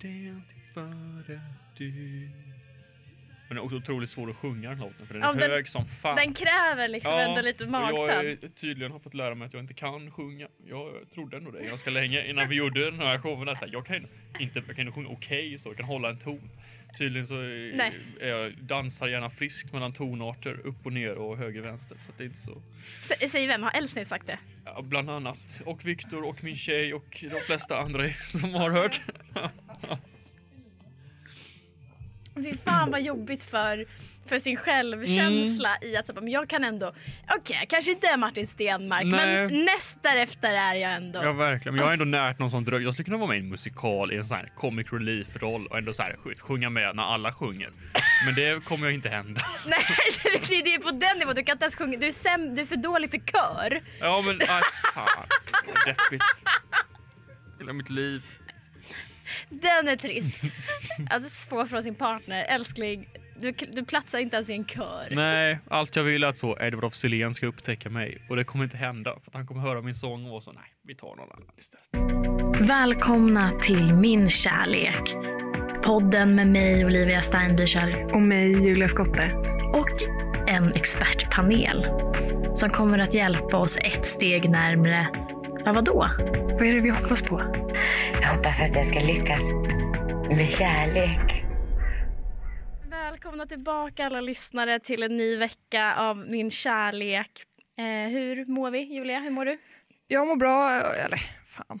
det är alltid bara du. Men den är också otroligt svår att sjunga den låten för den är Ja, den- hög som fan. Den kräver liksom ändå lite och magstöd. Jag är, tydligen har fått lära mig att jag inte kan sjunga. Jag trodde ändå det ganska länge innan vi gjorde den här showen. Så här, jag kan inte jag kan sjunga okej så, jag kan hålla en ton. Tydligen så är, Nej. är jag dansar gärna friskt mellan tonarter, upp och ner och höger vänster. Så det är inte så. Sä- Säg vem, har Elsnit sagt det? Ja, bland annat. Och Viktor och min tjej och de flesta andra som har hört. Fy fan vad jobbigt för, för sin självkänsla Mm. i att så, jag kan ändå, okej jag kanske inte är Martin Stenmark Nej. men näst därefter är jag ändå. Ja verkligen, men jag har ändå närt någon sån dröm. Jag skulle kunna vara med i en musikal i en sån här comic relief roll och ändå så här skit, sjunga med när alla sjunger. Men det kommer ju inte hända. Nej, det är- det är på den nivån, du kan inte ens sjunga, du är, säm, du är för dålig för kör. Ja men aj, fan, vad deppigt. Hela mitt liv. Den är trist. Att få från sin partner, älskling, du, du platsar inte ens i en kör. Nej, allt jag vill är att så Edward af Sillén ska upptäcka mig och det kommer inte hända för att han kommer höra min sång och så nej, vi tar någon annan istället. Välkomna till Min kärlek. Podden med mig Olivia Steinbücher Och mig, Julia Skotte. och en expertpanel som kommer att hjälpa oss ett steg närmre, ja vadå? Vad är det vi hoppas på? Jag hoppas att jag ska lyckas med kärlek. Välkomna tillbaka alla lyssnare till en ny vecka av Min kärlek. Eh, hur mår vi Julia? Hur mår du? Jag mår bra, eller fan,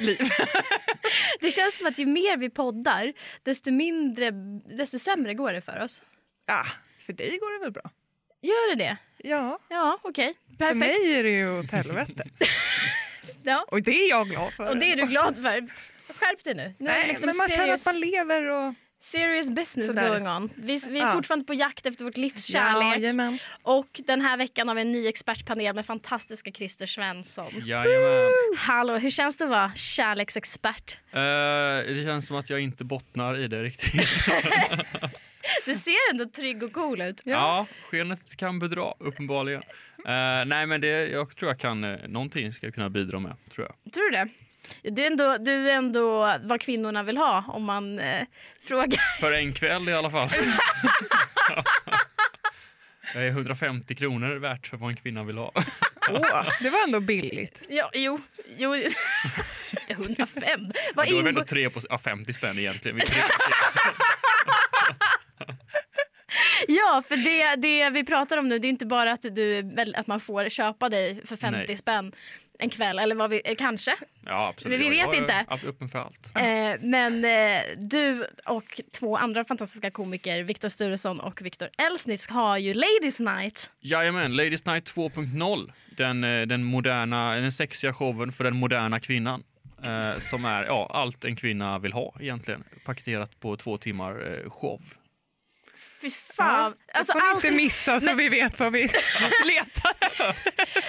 liv. Det känns som att ju mer vi poddar desto mindre, desto sämre går det för oss. ja, för dig går det väl bra? Gör det det? Ja, Ja, okej. för Perfekt. mig är det ju åt helvete. Ja. Och det är jag glad för. Och det är du glad för. Skärp dig nu. Nu Nej, liksom men man känner serious, att man lever och... serious business Sådär. going on. Vi, vi är Ja. fortfarande på jakt efter vårt livs kärlek. Jajamän. Och den här veckan har vi en ny expertpanel med fantastiska Christer Svensson. Jajamän. Hallå, hur känns det att vara kärleksexpert? Uh, det känns som att jag inte bottnar i det riktigt. Du ser ändå trygg och cool ut. Ja, skenet kan bedra uppenbarligen. Eh, nej men det, jag tror jag kan, uh, någonting ska jag kunna bidra med, tror jag. Tror du det? Du är, ändå, du är ändå vad kvinnorna vill ha om man eh, frågar. För en kväll i alla fall. Jag är 150 kronor värt för vad en kvinna vill ha. Åh, det var ändå billigt. Ja, jo, jo. 105. Vad Då är vi ändå ingår? tre på ja, 50 spänn egentligen. Vi är tre på sex. Ja, för det, det vi pratar om nu det är inte bara att, du, att man får köpa dig för 50 Nej. spänn en kväll, eller vad vi, eh, kanske. Ja, absolut. Vi vet inte. öppen för allt. Eh, men eh, du och två andra fantastiska komiker, Viktor Sturesson och Viktor Elsnitz, har ju Ladies Night. Jajamän, Ladies Night 2.0. Den, eh, den moderna, den sexiga showen för den moderna kvinnan. Eh, som är ja, allt en kvinna vill ha egentligen. Paketerat på två timmar eh, show. Fy fan. Ja, alltså, får vi allt, inte missa så men- vi vet vad vi letar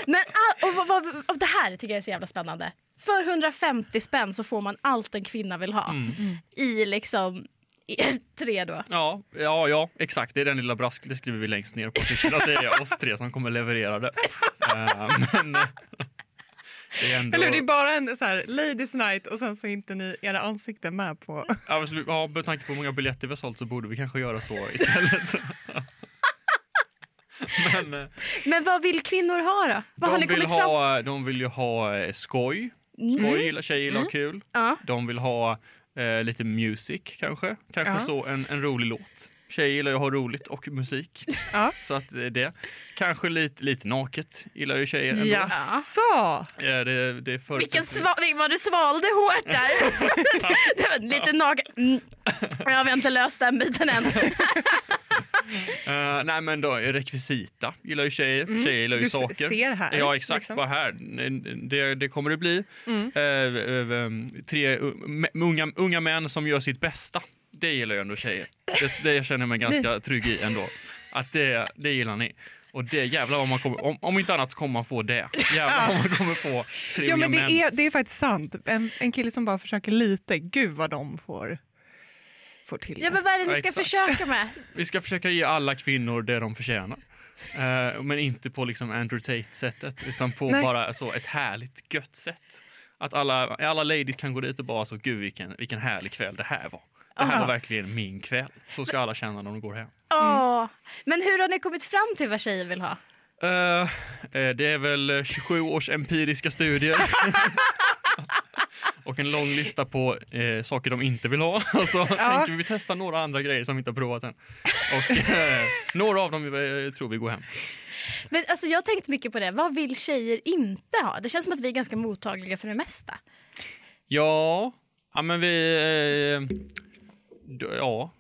men all, och vad, vad, och det här tycker jag är så jävla spännande. För 150 spänn så får man allt en kvinna vill ha. Mm. I liksom er tre då. Ja, ja, ja, exakt. Det är den lilla brask, det skriver vi längst ner på affischen, att det är oss tre som kommer leverera det. Eh, men det är ändå... Eller det är bara en så här ladies night och sen så är inte ni era ansikten med på... Ja, ja, med tanke på hur många biljetter vi har sålt så borde vi kanske göra så istället. men eh, Men vad vill kvinnor ha då? Vad har de, ni vill kommit fram ha, de vill ju ha eh, skoj. Skoj gillar tjejer gillar Mm. kul. Ja. De vill ha eh, lite music kanske. Kanske Ja. så en, en rolig låt. Tjejer gillar ju att ha roligt och musik. Ja. Så att eh, det. Kanske lite, lite naket gillar ju tjejer ändå. Jaså? Ja, det, det Vilken förutsätter- sva, vad du svalde hårt där. det var lite naken. Mm. Ja, vi har inte löst den biten än. Eh, nej men då, rekvisita gillar ju tjejer. Tjejer gillar ju Du saker. ser här, Ja exakt, liksom. bara här. Det, det kommer det bli. Mm. Eh, eh, tre unga, unga män som gör sitt bästa. Det gillar ju ändå tjejer. Det, det känner jag mig ganska trygg i ändå. Att det, det gillar ni. Och det jävlar vad man kommer, om, om inte annat så kommer man få det. Jävlar vad man kommer få Ja men det män. är, det är faktiskt sant. En, en kille som bara försöker lite, gud vad de får, får till Ja, det. men vad är det ni Ja, ska exakt. försöka med? Vi ska försöka ge alla kvinnor det de förtjänar. Eh, men inte på liksom Andrew Tate-sättet, utan på Nej. bara så ett härligt, gött sätt. att alla, alla ladies kan gå dit och bara så, gud vilken, vilken härlig kväll det här var. Det här var verkligen min kväll. Så ska alla känna när de går hem. Åh. Men hur har ni kommit fram till vad tjejer vill ha? Eh, eh, det är väl eh, 27 års empiriska studier. och en lång lista på eh, saker de inte vill ha. Och så tänker vi testa några andra grejer som vi inte har provat än. Och eh, några av dem eh, tror vi går hem. Men alltså, jag har tänkt mycket på det. Vad vill tjejer inte ha? Det känns som att vi är ganska mottagliga för det mesta. Ja, ja men vi... Eh, ja.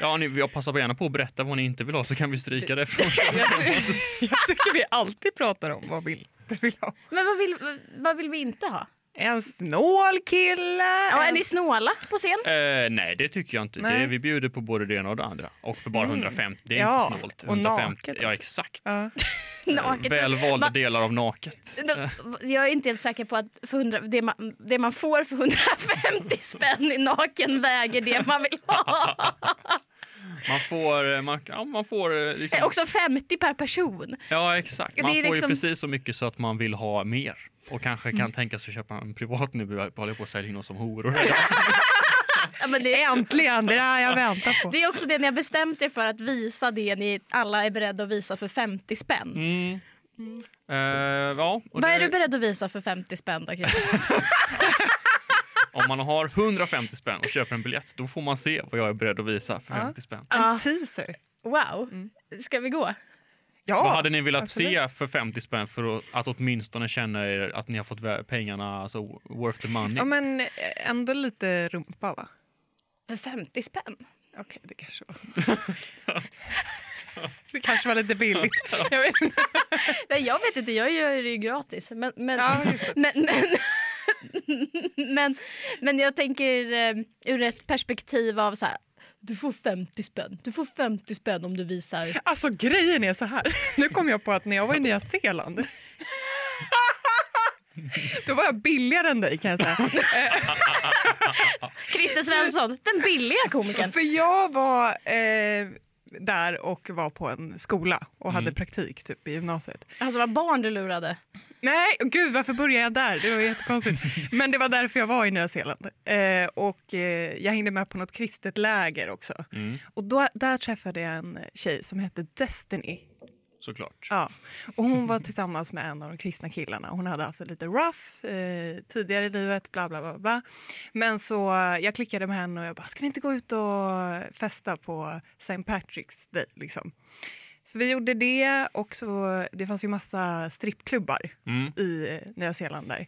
Ja, ni, jag passar gärna på att berätta vad ni inte vill ha så kan vi stryka det från Jag tycker vi alltid pratar om vad vi inte vill ha. Men vad vill, vad vill vi inte ha? En snål kille. Ja, är en- ni snåla på scen? Eh, nej, det tycker jag inte. Nej. Det, vi bjuder på både det ena och det andra. Och för bara 150. Det är Ja, inte snålt. och 150, naket Ja, exakt. Ja. Naket. Väl valda Man- delar av naket. Eh, Jag är inte helt säker på att för 100, det, man, det man får för 150 spänn i naken väger det man vill ha. Man får, eh, man, ja, man får eh, liksom, Också 50 per person. Ja, exakt. Man får liksom- ju precis så mycket så att man vill ha mer. Och kanske kan tänka sig att köpa en privat nu. Håller på att sälja in oss som horor. Ja, men det, Äntligen, det där jag väntar på. det är också det ni har bestämt er för att visa det ni alla är beredda att visa för 50 spänn. Mm. Eh, ja, och Vad det- är du beredd att visa för 50 spänn då? Om man har 150 spänn och köper en biljett, då får man se vad jag är beredd att visa för Ja. 50 spänn. En teaser. Wow. Ska vi gå? Ja, Vad hade ni velat absolut. se för 50 spänn för att, åtminstone känna er att ni har fått pengarna, alltså worth the money? Ja, men eh, ändå lite rumpa va? För 50 spänn? Okej, det kanske var... det kanske var lite billigt. Jag vet inte. Nej, jag vet inte, jag gör det ju gratis. Men, men, Ja, men, men, men, men jag tänker eh, ur ett perspektiv av så här. Du får 50 spänn. Du får 50 spänn om du visar. Alltså grejen är så här. Nu kom jag på att när jag var i Nya Zeeland då var jag billigare än dig kan jag säga. Christer Svensson, den billiga komikern. För jag var eh, där och var på en skola och hade praktik typ i gymnasiet. Alltså vad barn du lurade. Nej, gud varför började jag där? Det var jättekonstigt. Men det var därför jag var i Nya Zeeland. Eh, och eh, jag hängde med på något kristet läger också. Mm, Och då, där träffade jag en tjej som hette Destiny. såklart. Ja. Och hon var tillsammans med en av de kristna killarna. Hon hade haft det lite rough eh, tidigare i livet, bla bla bla. bla. Men så jag klickade med henne och jag bara, ska vi inte gå ut och festa på St. Patrick's Day? Liksom. Så vi gjorde det och så, det fanns ju massa strippklubbar Mm. i eh, Nya Zeeland där.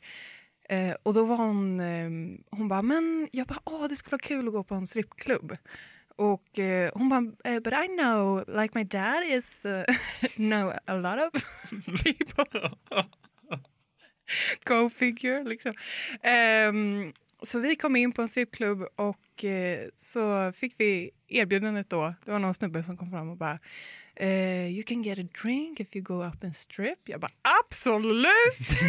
Eh, och då var hon, eh, hon bara, men jag bara, åh det skulle vara kul att gå på en strippklubb. Och eh, hon bara, eh, but I know, like my dad is, uh, know a lot of people. Go figure, liksom. Ehm, så vi kom in på en strippklubb och så fick vi erbjudandet då. Det var någon snubbe som kom fram och bara Uh, You can get a drink if you go up and strip. Jag bara absolut!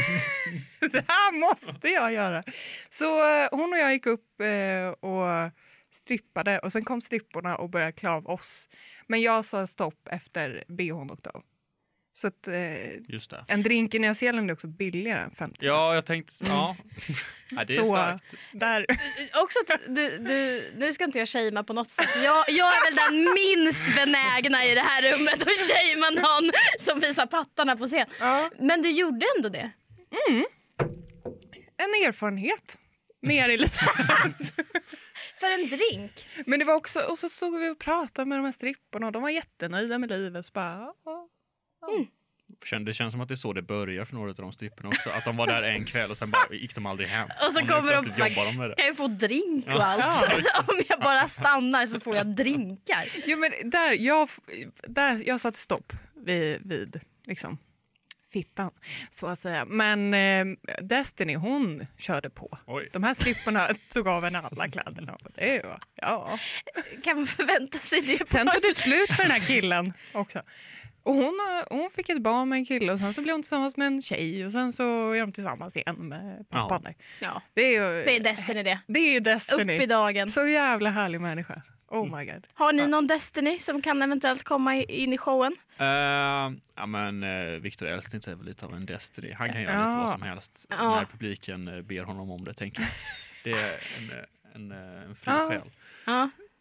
det här måste jag göra. Så uh, hon och jag gick upp uh, och strippade och sen kom stripporna och började klä av oss. Men jag sa stopp efter bhn åkte av. Så att, eh, Just det. en drink i Nya Zeeland är också billigare än 50 spänn. Ja, jag tänkte... Ja. ja det är Så, starkt. Där. Också att du, du, nu ska inte jag shamea på något sätt. Jag, jag är väl den minst benägna i det här rummet att shamea någon som visar pattarna på scen. Ja. Men du gjorde ändå det. En erfarenhet. Mer i livet. För en drink. Men det var också, och så såg vi och pratade med de här stripporna och de var jättenöjda med livet. Så bara, Känn- Det känns som att det är så det börjar för några av de stripporna också. Att de var där en kväll och sen bara gick de aldrig hem. Och så nu kommer de jobbar de med det. Kan jag få drink och Ja. allt? Om jag bara stannar så får jag drinkar. Jo, men där, jag, där, jag satte stopp vid, vid liksom, fittan, så att säga. Men eh, Destiny, hon körde på. Oj. De här stripporna tog av henne alla kläderna. Och det var, ja. Kan man förvänta sig det? Sen tog det slut med den här killen också. Och hon, har- hon fick ett barn med en kille och sen så blev hon tillsammans med en tjej och sen så är de tillsammans igen med pappan. Ja, Det är ju det är Destiny det. det är Upp Destiny. i dagen. Så jävla härlig människa. Oh my god. Har ni någon Destiny som kan eventuellt komma in i showen? Eh, ja men uh, Viktor Elstnitz är väl lite av en Destiny. Han kan göra lite Ja. vad som helst Ja. när publiken eh, ber honom om det tänker jag. Det är en, eh, en, eh, en fri själ.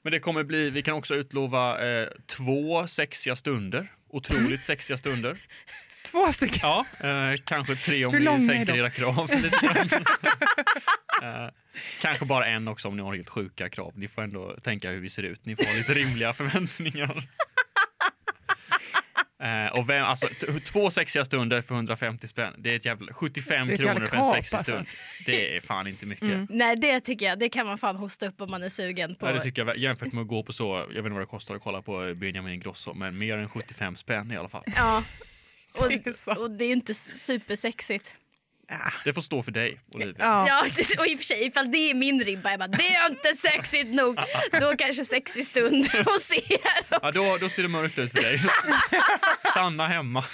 Men det kommer bli, vi kan också utlova eh, två sexiga stunder. Otroligt sexiga stunder. Två stycken. Ja, eh, kanske tre om ni sänker era krav lite eh, kanske bara en också om ni har helt sjuka krav. Ni får ändå tänka hur vi ser ut. Ni får ha lite rimliga förväntningar. Eh, och vem, alltså, två sexiga stunder för 150 spänn. Det är ett jävla 75 Det är ett kronor för en sexig alltså. stund. Det är fan inte mycket. Mm. Nej, det tycker jag. Det kan man fan hosta upp om man är sugen på. Ja, det tycker jag, jämfört med att gå på så, jag vet inte vad det kostar att kolla på Benjamin Ingrosso, men mer än 75 spänn i alla fall. Ja. Och, och det är ju inte supersexigt. Ah. Det får stå för dig, Olivia. Ja. Ja, och i och för sig, ifall det är min ribba, jag bara, det är inte sexigt nog. Då kanske sexig stund hos er. Ja, då, då ser det mörkt ut för dig. Stanna hemma.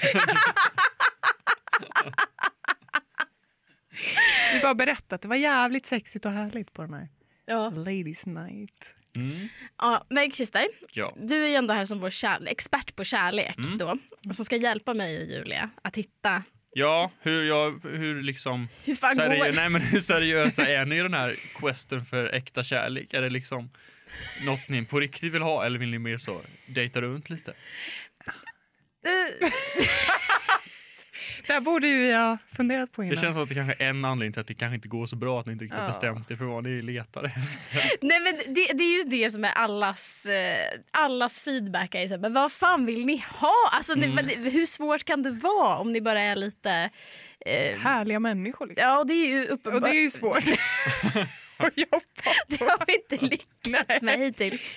Vi bara berätta att det var jävligt sexigt och härligt på den här Ja. Ladies night. Mm. Ja, men Christer, Ja. du är ju ändå här som vår kärle- expert på kärlek Mm. då. Och som ska hjälpa mig och Julia att hitta ja, hur jag, hur liksom hur fan går seriö, nej, men hur seriösa är ni i den här questen för äkta kärlek? Är det liksom något ni på riktigt vill ha eller vill ni mer så dejta runt lite? Det här borde ju vi ha funderat på innan. Det känns som att det kanske är en anledning till att det kanske inte går så bra att ni inte riktigt har Ja. bestämt er för vad ni letar efter. Nej men det, det är ju det som är allas, eh, allas feedback. Är så här, vad fan vill ni ha? Alltså, ni, Mm. men hur svårt kan det vara om ni bara är lite... Eh, Härliga människor. Liksom. ja, och det är ju uppenbart. Och det är ju svårt Det har vi inte lyckats med hittills.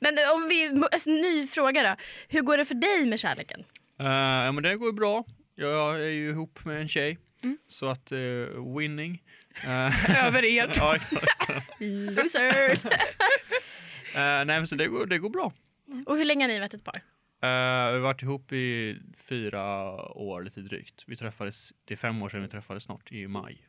Men om vi, alltså, ny fråga då. Hur går det för dig med kärleken? Eh, ja, men det går bra. Jag är ju ihop med en tjej, Mm. så att uh, winning. Eh, över er. ja, exakt. Losers! Eh, nej, men så det går, det går bra. och hur länge har ni varit ett par? Eh, vi har varit ihop i fyra år lite drygt. Vi träffades, det är fem år sedan vi träffades snart, i maj.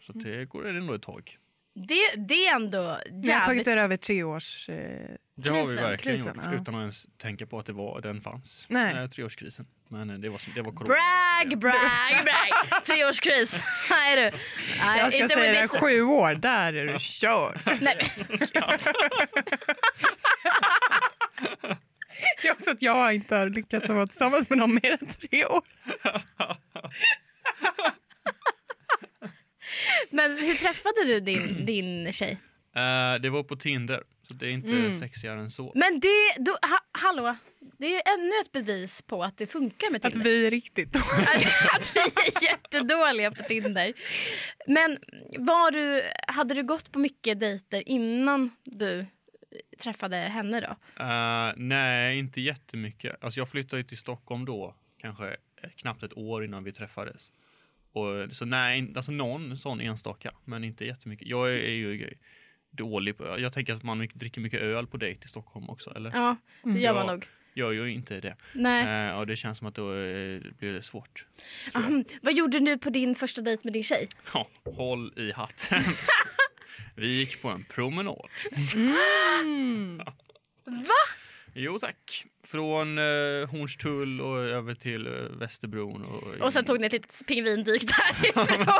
Så det går ändå ett tag. Det, det är ändå Vi har tagit jävligt... er över tre års... Eh, Det har vi Krisen, verkligen krisen, gjort, ja. utan att ens tänka på att det var, den fanns. Nej. Eh, treårskrisen. Men eh, det var, det var corona. Brag, brag, brag! Treårskris. Nej du. Nej, jag ska inte säga det, sju år, där är du körd. Nej, men, Det är också att jag inte har lyckats vara tillsammans med någon mer än tre år. men hur träffade du din, din tjej? Eh, det var på Tinder, så det är inte Mm. sexigare än så. Men det, då, ha, hallå, det är ju ännu ett bevis på att det funkar med Att Tinder. vi är riktigt Att, att vi är jättedåliga på Tinder. Men var du, hade du gått på mycket dejter innan du träffade henne då? Eh, nej, inte jättemycket. Alltså jag flyttade ju till Stockholm då, kanske knappt ett år innan vi träffades. Och, så nej, alltså någon sån enstaka, men inte jättemycket. Jag är, är ju dålig på, jag tänker att man dricker mycket öl på dejt i Stockholm också, eller? Ja, det gör man nog. Jag gör ju inte det. Nej. Eh, och det känns som att då eh, blir det svårt. Ahem. Vad gjorde du på din första dejt med din tjej? Ja, håll i hatten. vi gick på en promenad. Va? Jo tack. Från eh, Hornstull och över till eh, Västerbron. Och, Och sen tog ni ett litet pingvindyk därifrån.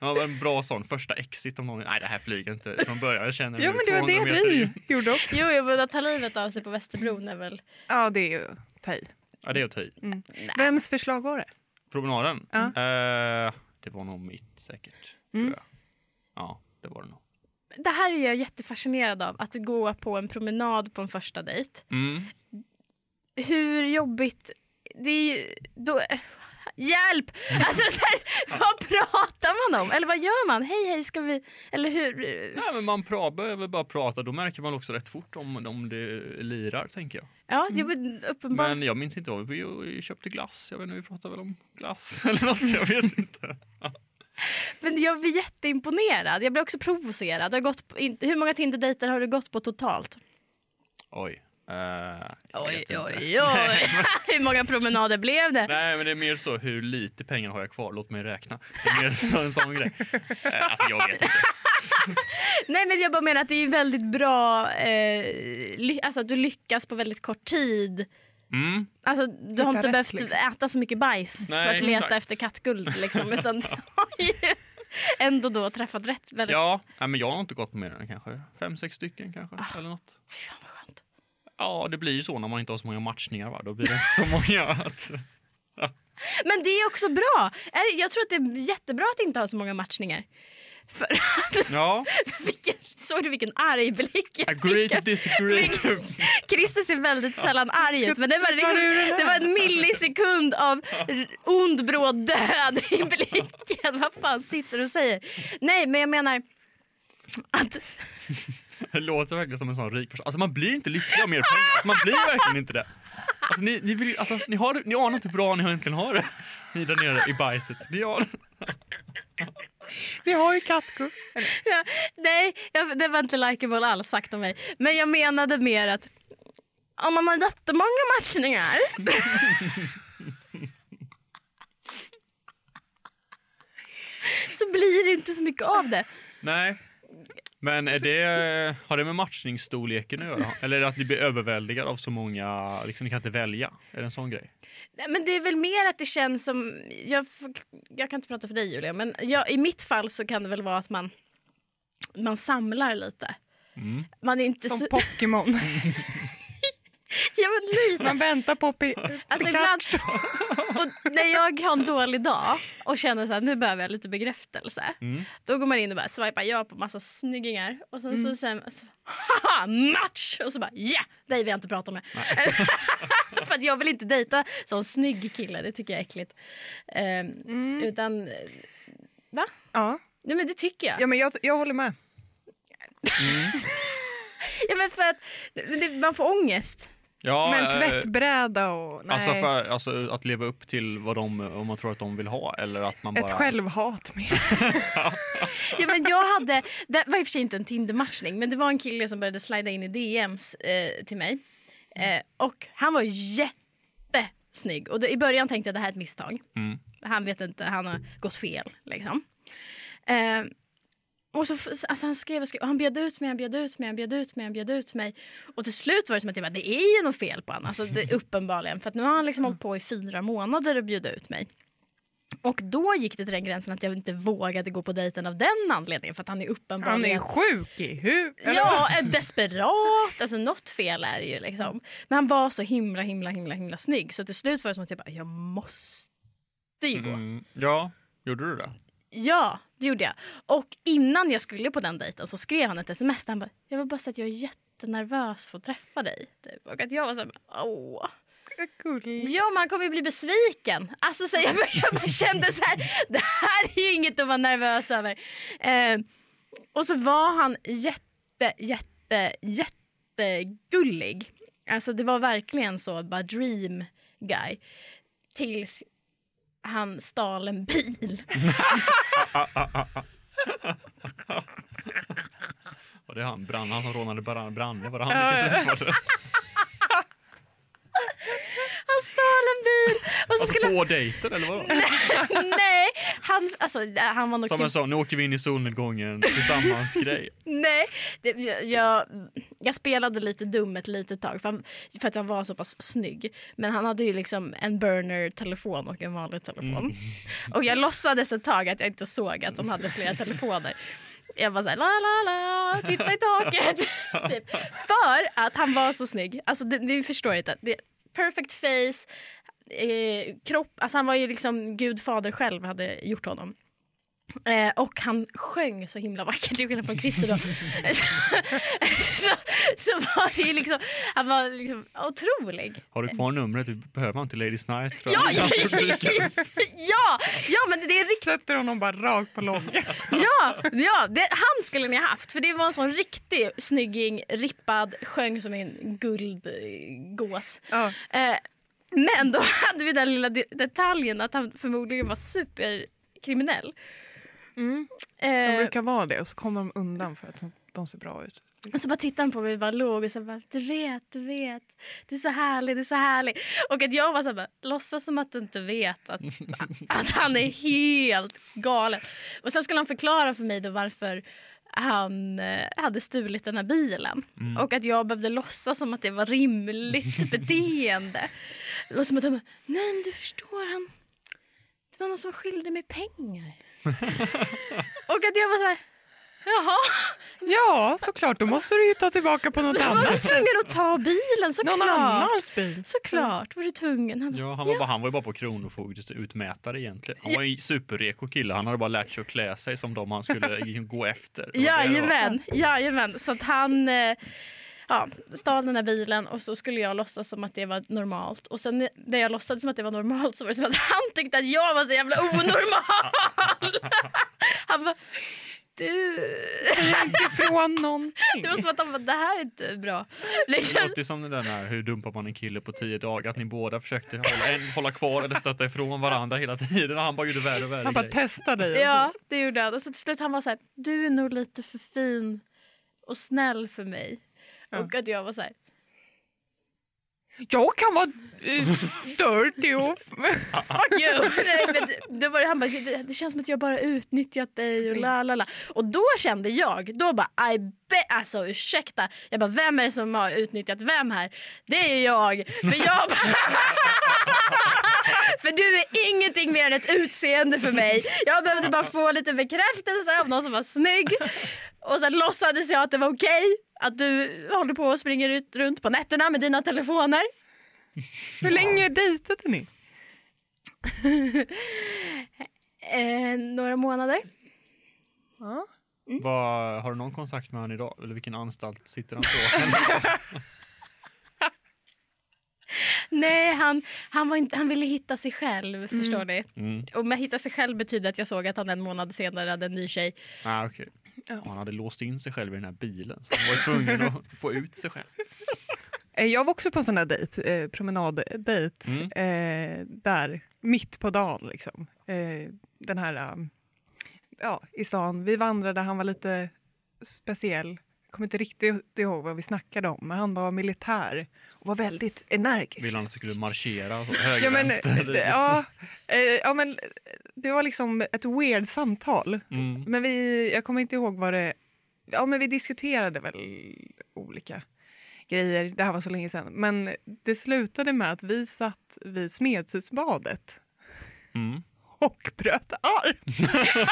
Ja, det var en bra sån första exit om någon. Nej, det här flyger inte från början. Jag känner Ja, nu men det var 200 det vi gjorde också. jo, jo, men att ta livet av sig på Västerbron är väl... Ja, det är ju ta i. Ja, det är att ta i. Vems förslag var det? Promenaden? Ja. Eh, det var nog mitt säkert. Mm. Tror jag. Ja, det var det nog. Det här är jag jättefascinerad av, att gå på en promenad på en första dejt. Mm. Hur jobbigt... Det är. Då, hjälp! Alltså, så här, vad pratar man om? Eller vad gör man? Hej, hej, ska vi... Eller hur? Nej, men man pra, behöver bara prata. Då märker man också rätt fort om, om det lirar, tänker jag. Ja, jo, men uppenbarligen. Men jag minns inte vad vi köpte glass. Jag vet inte, vi pratade väl om glass eller något. Jag vet inte. Men jag blir jätteimponerad. Jag blir också provocerad. Jag har gått på, in, hur många Tinder-dejter har du gått på totalt? Oj. jag Oj, inte. oj, oj. hur många promenader blev det? Nej, men det är mer så hur lite pengar har jag kvar? Låt mig räkna. Det är mer så, en sån grej. Eh, Alltså, jag vet inte. Nej men jag bara menar att det är väldigt bra, eh, alltså att du lyckas på väldigt kort tid. Mm. Alltså du har inte rätt, behövt liksom. äta så mycket bajs Nej, för att leta exakt. efter kattguld liksom. Utan du har ju ändå då träffat rätt väldigt... Ja, nej, men jag har inte gått på mer än kanske fem, sex stycken kanske. Ah. Eller något. Fy fan vad skönt. Ja, det blir ju så när man inte har så många matchningar. Va? Då blir det så många. Att... Men det är också bra. Jag tror att det är jättebra att inte ha så många matchningar. För att, Ja, vilken, såg du vilken arg blick jag agree fick? disagree. Christer ser väldigt sällan arg ut men det var, liksom, det var en millisekund av ond bråd död i blicken. Vad fan sitter du och säger? Nej men jag menar att Det låter verkligen som en sån rik person. Alltså man blir inte lycklig av mer pengar. Alltså man blir verkligen inte det. Alltså ni, ni, vill, alltså, ni, har, ni anar inte hur bra ni egentligen har det. Ni där nere i bajset. Ni har, Vi har ju kattguld. Ja, nej, jag, det var inte likeable alls sagt om mig. Men jag menade mer att om man har jättemånga matchningar så blir det inte så mycket av det. nej. Men är det, har det med matchningsstorleken att göra? Eller är det att ni blir överväldigade av så många, liksom ni kan inte välja? Är det en sån grej? Nej, men det är väl mer att det känns som, jag, jag kan inte prata för dig Julia, men jag, i mitt fall så kan det väl vara att man, man samlar lite. Mm. Man är inte Som så... Pokémon. Ja, men lite. Man väntar på Pi- Alltså ibland, och när jag har en dålig dag och känner så här, nu behöver jag lite bekräftelse. Mm. Då går man in och bara swipar ja på massa snyggingar och sen så säger man så, haha match! Och så bara ja, dig vill jag inte prata med. För att jag vill inte dejta sån snygg kille, det tycker jag är äckligt. Ehm, Mm. Utan, va? Ja. Nej men det tycker jag. ja, men jag, jag håller med. Ja, men för att det, man får ångest. Ja, men eh, tvättbräda och... Nej. Alltså, för, alltså att leva upp till vad de, om man tror att de vill ha eller att man bara... Ett självhat mer. Ja, men jag hade, det var i och för sig inte en Tinder-matchning men det var en kille som började slida in i DMs eh, till mig. Eh, och han var jättesnygg. Och det, i början tänkte jag det här är ett misstag. Mm. Han vet inte, han har gått fel liksom. Eh, och så, alltså han skrev och skrev och han bjöd ut mig, han bjöd ut mig, han bjöd ut mig, han bjöd ut mig. Och till slut var det som att jag bara, det är ju något fel på honom. Alltså det, uppenbarligen. För att nu har han liksom hållit på i fyra månader och bjuda ut mig. Och då gick det till den gränsen att jag inte vågade gå på dejten av den anledningen. För att han är Han uppenbarligen... är sjuk i huvudet. Ja, är desperat. Alltså något fel är det ju liksom. Men han var så himla, himla, himla, himla snygg. Så till slut var det som att jag bara, jag måste ju gå. Mm. Ja, gjorde du det? Ja, det gjorde jag. Och innan jag skulle på den dejten så skrev han ett sms där han bara, jag vill bara säga att jag är jättenervös för att träffa dig. Typ. Och att jag var så här, åh. Gullig. Ja, man kommer ju bli besviken. Alltså, så jag, jag kände så här, det här är ju inget att vara nervös över. Eh, och så var han jätte, jätte, jättegullig. Alltså det var verkligen så, bara dream guy. Tills han stal en bil. Var det han, Brann, han som rånade Branne? Var det han Han stal en bil! Och så Alltså skulle på dejten eller vadå? Nej, han, alltså, han var nog Som en sån, nu åker vi in i solnedgången tillsammans grej. Nej, det, jag, jag, jag spelade lite dum ett litet tag för, han, för att han var så pass snygg. Men han hade ju liksom en burner-telefon och en vanlig telefon. Och jag låtsades ett tag att jag inte såg att han hade flera telefoner. Jag var såhär la la la, titta i taket. typ. För att han var så snygg. Alltså det, ni förstår inte. Det, perfect face, eh, kropp. Alltså han var ju liksom Gud fader själv hade gjort honom. Eh, och han sjöng så himla vackert, till skillnad från Christer då. så, så var det ju liksom, han var liksom otrolig. Har du kvar numret? Du behöver han till Lady Night tror Ja, jag. ja, ja, ja, men det är riktigt, Sätter honom bara rakt på lången. ja, ja det, han skulle ni ha haft för det var en sån riktig snygging, rippad, sjöng som en guldgås. Ja. Eh, men då hade vi den lilla de- detaljen att han förmodligen var superkriminell. Mm. De Eh, brukar vara det och så kommer de undan för att de- ser bra ut. Och så bara tittade han på mig och bara låg och så bara, du vet, du vet, du är så härlig, du är så härlig. Och att jag var så här, bara, låtsas som att du inte vet att, att han är helt galen. Och sen skulle han förklara för mig då varför han eh, hade stulit den här bilen. Mm. Och att jag behövde låtsas som att det var rimligt beteende. Var som att han bara, nej men du förstår, han, det var någon som skyllde mig pengar. och att jag var så här, jaha, Ja, såklart. Då måste du ju ta tillbaka på något då var du annat. tvungen att ta bilen såklart. Någon annans bil. Såklart var du tvungen. Han bara, Ja, han, var bara, han var ju bara på Kronofogdes utmätare egentligen. Han var ju superreko kille. Han hade bara lärt sig att klä sig som de han skulle gå efter. Var var. Jajamän, jajamän. Så att han eh, ja, stal den där bilen och så skulle jag låtsas som att det var normalt. Och sen när jag låtsades som att det var normalt så var det som att han tyckte att jag var så jävla onormal. han bara, du... Ifrån någonting. Det var som att han bara, det här är inte bra. Det Liksom. låter ju som den där hur dumpar man en kille på tio dagar. Att ni båda försökte hålla, en, hålla kvar eller stötta ifrån varandra hela tiden. Och han bara gjorde värre och värre Han bara testar dig. Ja, det gjorde han. Och så till slut han var så här, du är nog lite för fin och snäll för mig. Och att jag var så här, Jag kan vara uh, dirty och... Fuck you! Nej, men då var det, han bara, det, det känns som att jag bara utnyttjat dig och la la la. Och då kände jag, då bara, I bet, alltså ursäkta. Jag bara, vem är det som har utnyttjat vem här? Det är jag. För jag bara, För du är ingenting mer än ett utseende för mig. Jag behövde bara få lite bekräftelse av någon som var snygg. Och sen låtsades jag att det var okej att du håller på och springer ut runt på nätterna med dina telefoner. Hur länge dejtade ni? Eh, några månader. Ja. Vad- har du någon kontakt med honom idag? Eller vilken anstalt sitter han på? Nej, han, han, var inte, han ville hitta sig själv, förstår ni. Mm. Och med hitta sig själv betyder att jag såg att han en månad senare hade en ny tjej. Ah, okay. Han hade låst in sig själv i den här bilen. Så han var tvungen att få ut sig själv. Eh, Jag var också på en sån där dejt, eh, promenaddejt, Mm. eh, där mitt på dagen. Liksom. Eh, den här, um, ja, i stan. Vi vandrade, han var lite speciell. Kommer inte riktigt ihåg vad vi snackade om, men han var militär och var väldigt energisk. Ville han att du skulle marschera? Så, höger, ja, men, vänster? det- ja, eh, ja, men det var liksom ett weird samtal. Mm. Men vi, jag kommer inte ihåg vad det... Ja, men vi diskuterade väl olika grejer. Det här var så länge sedan. Men det slutade med att vi satt vid Smedshusbadet Mm. och bröt arm.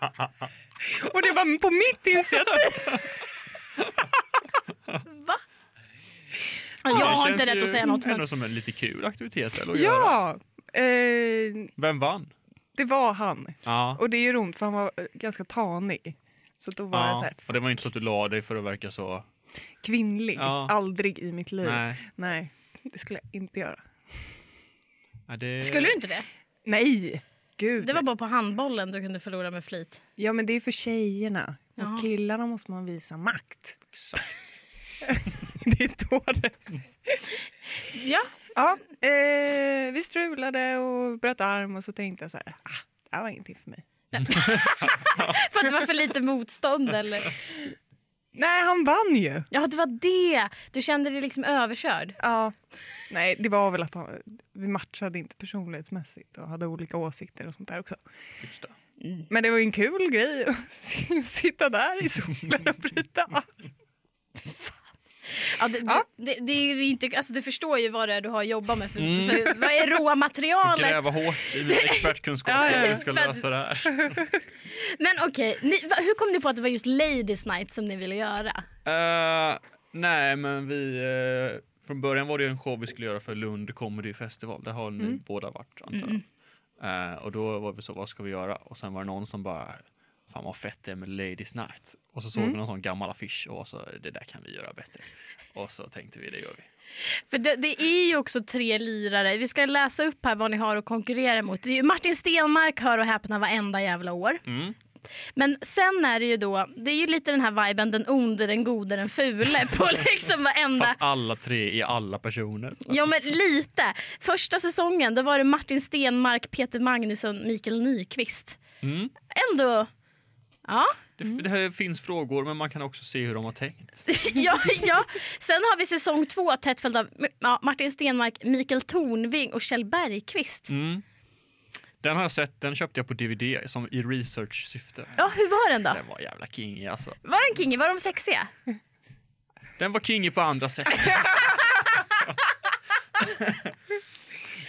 och det var på mitt initiativ. Va? Jag det har inte rätt ju att säga något. ändå Men... som en lite kul aktivitet att göra. Ja, eh, Vem vann? det var han. Ja. Och det gör ont för han var eh, ganska tanig. Så då var jag så ja. här, Och det var inte så att du la dig för att verka så... kvinnlig. Ja. Aldrig i mitt liv. Nej. Nej, det skulle jag inte göra. Ja, det... Skulle du inte det? Nej, gud. Det var bara på handbollen du kunde förlora med flit. Ja, men det är för tjejerna. Jaha. Mot killarna måste man visa makt. Exakt. det är då det... Ja, Ja, eh, vi strulade och bröt arm och så tänkte jag så här, ah, det här var ingenting för mig. för att det var för lite motstånd eller? Nej, han vann ju. Ja, det var det. Du kände dig liksom överkörd. Ja. Nej, det var väl att han, vi matchade inte personlighetsmässigt och hade olika åsikter och sånt där också. Just det. Men det var ju en kul grej att sitta där i solen och bryta arm. Ja, det, Ja. Det, det är inte, alltså, du förstår ju vad det är du har jobbat med. För, Mm. för, vad är råmaterialet? Gräva hårt i min expertkunskap Ja, ja, hur vi ska lösa det här. Men okej, va- hur kom ni på att det var just Ladies Night som ni ville göra? Eh, nej, men vi... eh, från början var det ju en show vi skulle göra för Lund Comedy Festival. Där har ni Mm. båda varit, antar jag. Eh, och då var vi så, vad ska vi göra? Och sen var det någon som bara, fan vad fett det är med Ladies Night. Och så såg Mm. vi någon sån gammal affisch och så, det där kan vi göra bättre. Och så tänkte vi, det gör vi. För det, det är ju också tre lirare. Vi ska läsa upp här vad ni har att konkurrera mot. Martin Stenmark hör och häpna varenda jävla år. Mm. Men sen är det ju då, det är ju lite den här viben den onde, den gode, den fule på liksom varenda... Fast alla tre är alla personer. Ja men lite. Första säsongen då var det Martin Stenmark, Peter Magnusson, Mikael Nyqvist. Mm. Ändå, ja. Det, det här finns frågor, men man kan också se hur de har tänkt. ja, ja. Sen har vi säsong två tätt följt av ja, Martin Stenmark, Mikael Tornving och Kjell Bergqvist. Mm. Den har jag sett, den köpte jag på DVD som i research-syfte. Ja, hur var den då? Den var jävla king alltså. Var den kingy? Var de sexiga? Den var king på andra sätt.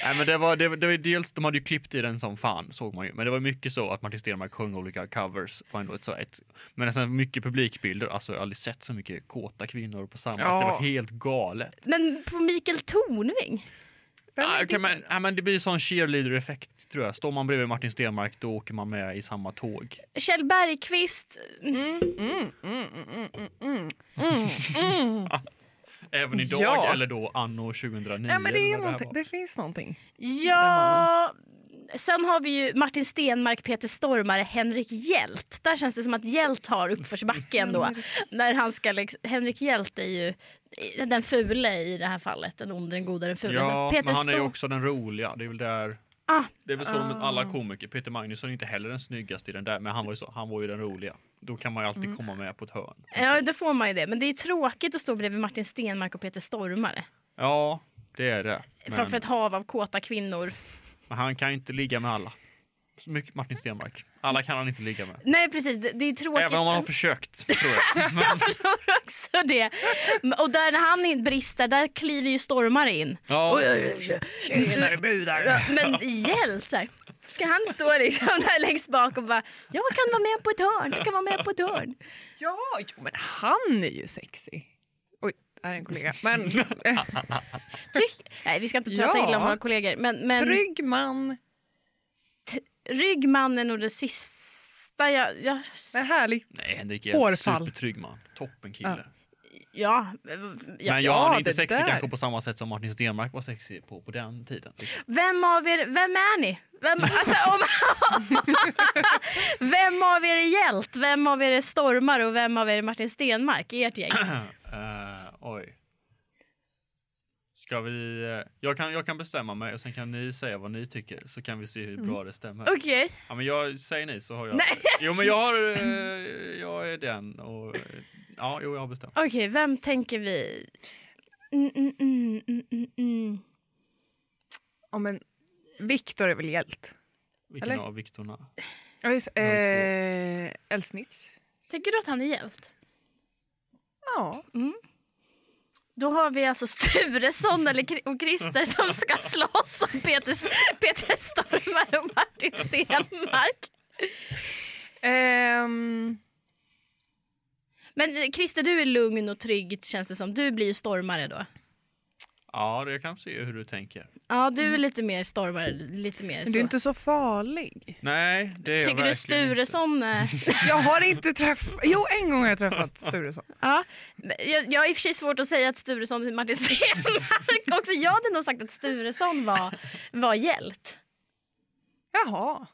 Nej, men det var, det, var- det var dels, de hade ju klippt i den som fan, såg man ju. Men det var mycket så att Martin Stenmarck sjöng olika covers på ändå ett, så ett Men sen mycket publikbilder, alltså jag har aldrig sett så mycket kåta kvinnor på samma. Alltså, det var Ja. helt galet. Men på Mikael Tornving? Ja, det? kan man, ja, men det blir sån cheerleader-effekt tror jag. Står man bredvid Martin Stenmarck då åker man med i samma tåg. Kjell Bergqvist? Mm, mm, mm, Även idag Ja. eller då anno 2009. Ja, men det, eller är någonting, var. det finns någonting. Ja... Sen har vi ju Martin Stenmark, Peter Stormare, Henrik Hjält. Där känns det som att Hjält har uppförsbacke ändå. När han ska liksom, Henrik Hjält är ju den fule i det här fallet. Den onde, den goda, den fula. Ja, Peter men han är ju också den roliga. Det är väl där... Ah. Det är väl så med alla komiker. Peter Magnusson är inte heller den snyggaste i den där, men han var ju, så, han var ju den roliga. Då kan man ju alltid Mm. komma med på ett hörn. Ja, då får man ju det. Men det är tråkigt att stå bredvid Martin Stenmark och Peter Stormare. Ja, det är det. Men, Framför ett hav av kåta kvinnor. men han kan ju inte ligga med alla. Mycket Martin Stenmarck. Alla kan han inte ligga med. Nej, precis. Det, det är tråkigt. Även om han har försökt, tror jag. Men, Jag tror också det. Och där när han brister, där kliver ju Stormare in. ja, Tjenare brudar! Ja, Men hjälp! Så här. Ska han stå liksom där längst bak och bara “Jag kan vara med på ett hörn, jag kan vara med på ett hörn”. Ja, jo, men han är ju sexy. Oj, där är en kollega. Men Tryck. Nej, vi ska inte prata Ja. illa om våra kollegor. Men, men trygg man. Ryggman är nog det sista jag... jag Det är härligt. nej, Henrik är en Hårfall. supertrygg man. Toppen kille. ja, ja, Men ja, jag är inte det sexig där. kanske på samma sätt som Martin Stenmarck var sexig på, på den tiden. liksom. Vem av er, vem är ni? Vem, alltså, om, vem av er är hjält? Vem av er är stormare och vem av er är Martin Stenmark i ert gäng? Eh, oj. Ska vi... eh, jag, kan, jag kan bestämma mig och sen kan ni säga vad ni tycker så kan vi se hur bra det stämmer. Okej. Ja, men jag säger ni så har jag... Nej. Jo men jag har... eh, jag är den och... Ja, jo jag har bestämt. Okej, vem tänker vi? Mm, mm, mm, mm, mm, mm. Ja, men Viktor är väl hjält? Vilken Eller? av Viktorna? Ja, just eh, Elsnitz. Tycker du att han är hjält? Ja. Då har vi alltså Sturesson eller, och Christer som ska slåss om Peter, Peter Stormare och Martin Stenmark. Ehm, Men Christer, du är lugn och trygg känns det som. Du blir ju stormare då. Ja, det- jag kan se hur du tänker. Ja, du är lite mer stormare. Lite mer så. du är inte så farlig. Nej, det är jag Tycker du verkligen inte. Sturesson... eh, Jag har inte träffat... Jo, en gång har jag träffat Sturesson. Ja, jag, jag har i och för sig svårt att säga att Sturesson är Martin Stenmark. Också jag hade nog sagt att Sturesson var, var hjält. Jaha.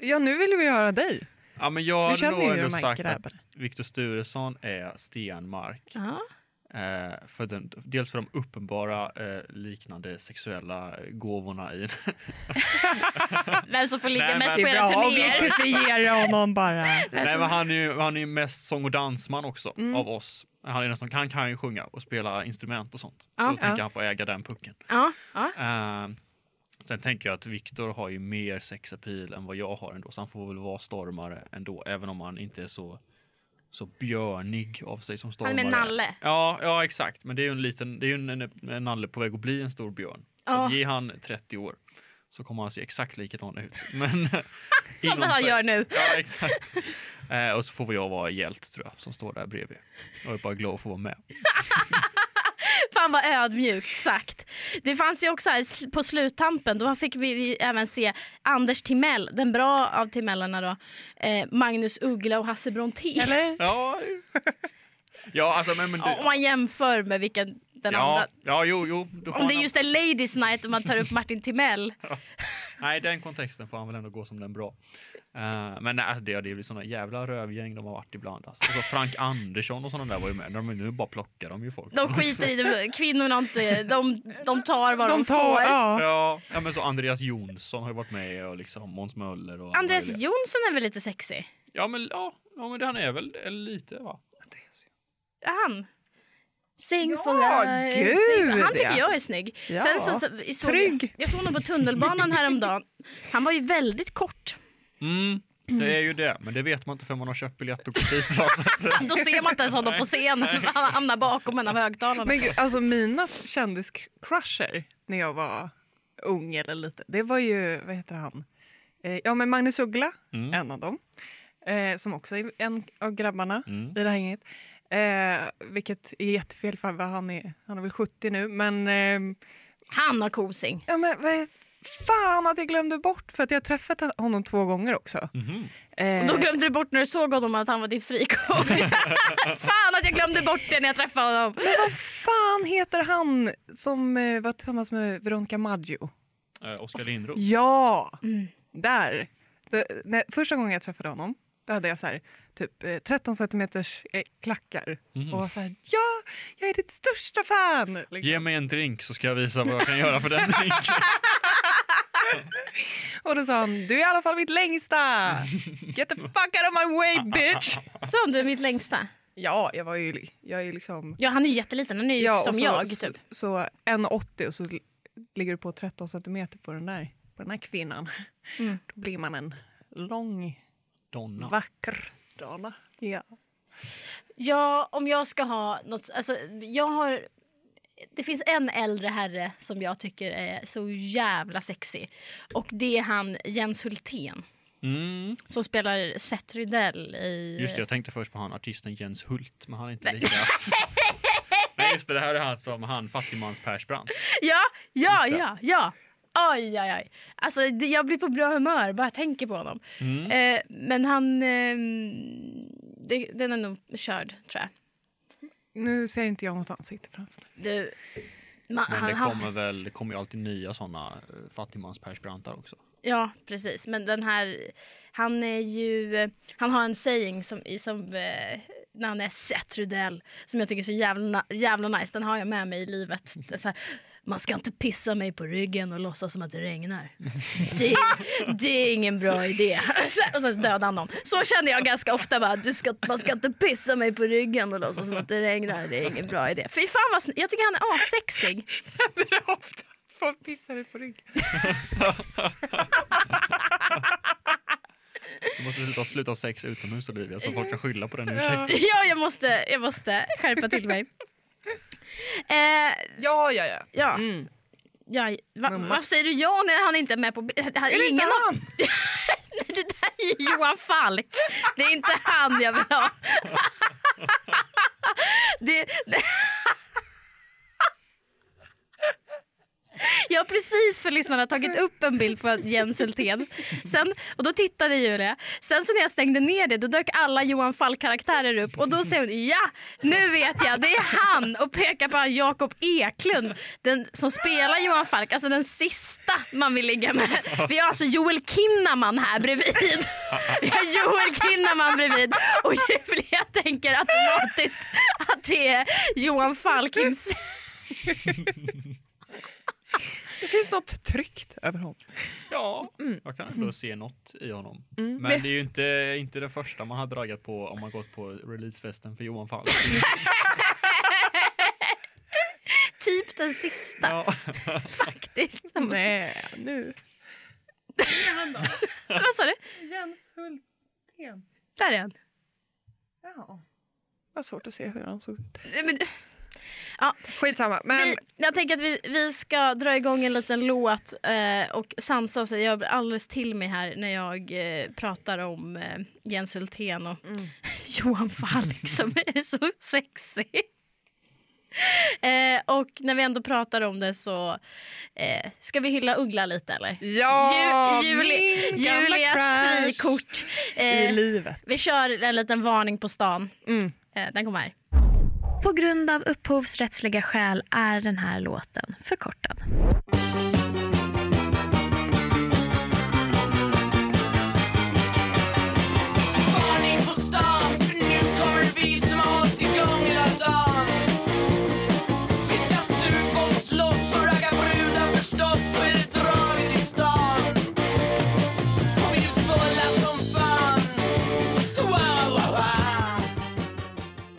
Ja, nu vill vi höra dig. Ja, men jag Du hade nog ändå sagt grabbarna. att Viktor Sturesson är Stenmark. Ja. Eh, för den, dels för de uppenbara eh, liknande sexuella gåvorna i Vem som får ligga Nej, mest på era turnéer. identifiera honom bara. Nej, men han är ju han är ju mest sång och dansman också Mm. av oss. Han, är nästan, han kan ju sjunga och spela instrument och sånt. Så Ja. då tänker Ja. han få äga den pucken. Ja. Eh, sen tänker jag att Viktor har ju mer sexapil än vad jag har ändå. Så han får väl vara stormare ändå. Även om han inte är så, så björnig av sig som Han stormare. är med nalle. Ja, ja exakt. Men det är ju en liten, det är en, en, en nalle på väg att bli en stor björn. Så Ja. ge han 30 år så kommer han se exakt likadan ut. Men, Som han sig. gör nu. Ja, exakt. Eh, och så får jag vara hjält tror jag, som står där bredvid. Jag är bara glad att få vara med. Fan vad ödmjukt sagt. Det fanns ju också här på sluttampen, då fick vi även se Anders Timell, den bra av Timellarna då. Eh, Magnus Uggla och Hasse Brontén. Eller? Ja, ja alltså men, men Om du, man jämför med vilken den ja, andra. ja, jo, jo. Om det är just en ladies night och man tar upp Martin Timell. Nej, den kontexten får han väl ändå gå som den bra. Eh, men nej, alltså, det, det blir såna jävla rövgäng de har varit ibland. Alltså. Och så Frank Andersson och sådana där var ju med. De, nu bara plockar de ju folk. De skiter i det, kvinnorna inte, de, de tar vad de, De tar... får. Ja. Ja, ja, men så Andreas Jonsson har ju varit med och liksom Måns Möller och Andreas möjliga. Jonsson är väl lite sexig? Ja, men, ja, ja, men han är väl lite va? Är han? Sing Ja, for life. gud, Sing. Han tycker ja. jag är snygg. Ja. Sen så, så, så, såg Trygg. Jag, såg honom på tunnelbanan häromdagen. Han var ju väldigt kort. Mm, det är ju det, men det vet man inte förrän man har köpt biljett och gått dit. Då ser man inte ens honom på scenen. Han hamnar bakom en av högtalarna. Men gud, alltså mina kändiscrusher när jag var ung eller lite, det var ju, vad heter han? Eh, ja men Magnus Uggla, Mm. en av dem. Eh, som också är en av grabbarna Mm. i det här gänget. Eh, vilket är jättefel för vad han är, han är väl 70 nu men eh, Han har kosing. Ja, men vad är, fan att jag glömde bort för att jag har träffat honom två gånger också. mhm. Eh, Då glömde du bort när du såg honom att han var ditt frikort. Fan att jag glömde bort det när jag träffade honom. men vad fan heter han som eh, var tillsammans med Veronica Maggio? Eh, Oskar Lindros. Ja, Mm. där. Det, när, första gången jag träffade honom då hade jag så här, typ eh, 13 centimeters eh, klackar Mhm. och var så här, ja, jag är ditt största fan. Liksom. Ge mig en drink så ska jag visa vad jag kan göra för den drinken. Och då sa han, du är i alla fall mitt längsta. Get the fuck out of my way bitch. Så du är mitt längsta. Ja, jag var ju, jag är liksom Ja han är ju jätteliten, han är ju och som så, jag Så, typ. så 1,80 och så ligger du på 13 centimeter på den där, på den här kvinnan. Mm. Då blir man en lång, Donna. vacker dana. Ja. Ja, om jag ska ha något, alltså jag har det finns en äldre herre som jag tycker är så jävla sexig. Och det är han Jens Hultén Mm. som spelar Seth Rydell i... Just det, jag tänkte först på han artisten Jens Hult, men han är inte lika... Nej just det, det här är han som han fattigmans Persbrandt. Ja, ja, ja, ja. Oj, oj, oj. Alltså, det- jag blir på bra humör bara jag tänker på honom. Mm. Eh, men han... Eh, det, den är nog körd, tror jag. Nu ser inte jag något ansikte framför mig. Du, ma, Men han, det han, kommer väl, det kommer ju alltid nya sådana fattigmans Persbrantar också. Ja, precis. Men den här... Han är ju... Han har en saying som, som eh, när han är Seth Rydell som jag tycker är så jävla, jävla nice. Den har jag med mig i livet. Det man ska inte pissa mig på ryggen och låtsas som att det regnar. Det, det är ingen bra idé. Och så dödar han någon. Så känner jag ganska ofta. Bara, du ska, man ska inte pissa mig på ryggen och låtsas som att det regnar. Det är ingen bra idé. Fy fan vad Jag tycker han är assexig. Det är ofta att folk pissar ut på ryggen. Du måste sluta, sluta ha sex utomhus Olivia så folk kan skylla på den ursäkten. Ja, jag måste, jag måste skärpa till mig. Eh, Ja, ja, ja. ja, Mm. ja va, varför säger du ja när han inte är med på bi- han, Är det ingen han? Det där är Johan Falk. Det är inte han jag vill ha. Det, det. Jag har precis för lyssnarna tagit upp en bild på Jens Hultén. Sen, och då tittade Julia. Sen så när jag stängde ner det då dök alla Johan Falk-karaktärer upp. Och då säger hon ja, nu vet jag, det är han. Och pekar på han Jakob Eklund den, som spelar Johan Falk. Alltså den sista man vill ligga med. Vi har alltså Joel Kinnaman här bredvid. Vi har Joel Kinnaman bredvid. Och Julia tänker automatiskt att det är Johan Falk himself. Det finns något tryggt över honom. Ja, jag kan ändå se något i honom. Mm. Men det är ju inte, inte det första man har dragit på om man gått på releasefesten för Johan Falk. Typ den sista Ja. faktiskt. Nej, nu. Vad sa du? Jens Hultén. Där är han. Ja. Vad svårt att se hur han såg ut. Men, Skitsamma. Men vi, jag tänker att vi, vi ska dra igång en liten låt eh, och sansa oss. Jag blir alldeles till mig här när jag eh, pratar om eh, Jens Hultén och Mm. Johan Falk som är så sexig. Eh, och när vi ändå pratar om det så eh, ska vi hylla Uggla lite eller? ja, Ju- Juli- Julias frikort. i Eh, livet. vi kör en liten varning på stan. Mm. Eh, den kommer här. På grund av upphovsrättsliga skäl är den här låten förkortad.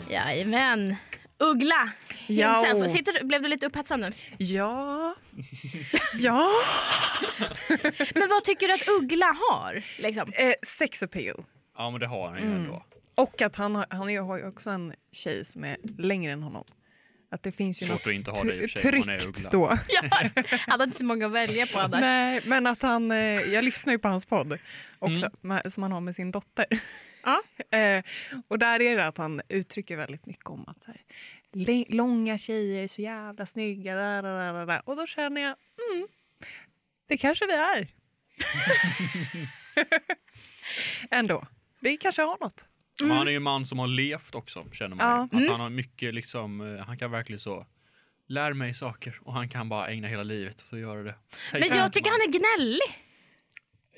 Jajamän. Uggla, Ja. Sitter, du- blev du lite upphetsad nu? Ja. Ja. Men vad tycker du att Uggla har? Liksom? Eh, sex appeal. Ja, men det har han ju Mm. ändå. Och att han har, han har ju också en tjej som är längre än honom. Att det finns ju Svårt något inte ha det i och tr- för sig, tryggt då. Han har inte så många att välja på annars. Nej, men att han, eh, jag lyssnar ju på hans podd också, Mm. med, som han har med sin dotter. Ja. eh, och där är det att han uttrycker väldigt mycket om att så här, långa tjejer är så jävla snygga. Där, där, där, där. Och då känner jag, mm, det kanske vi är. Ändå. Vi kanske har något. Men han är ju en man som har levt också, känner man Ja. Att han har mycket liksom, eh, han kan verkligen så, lär mig saker och han kan bara ägna hela livet åt att göra det. Tänk Men jag tycker man- han är gnällig.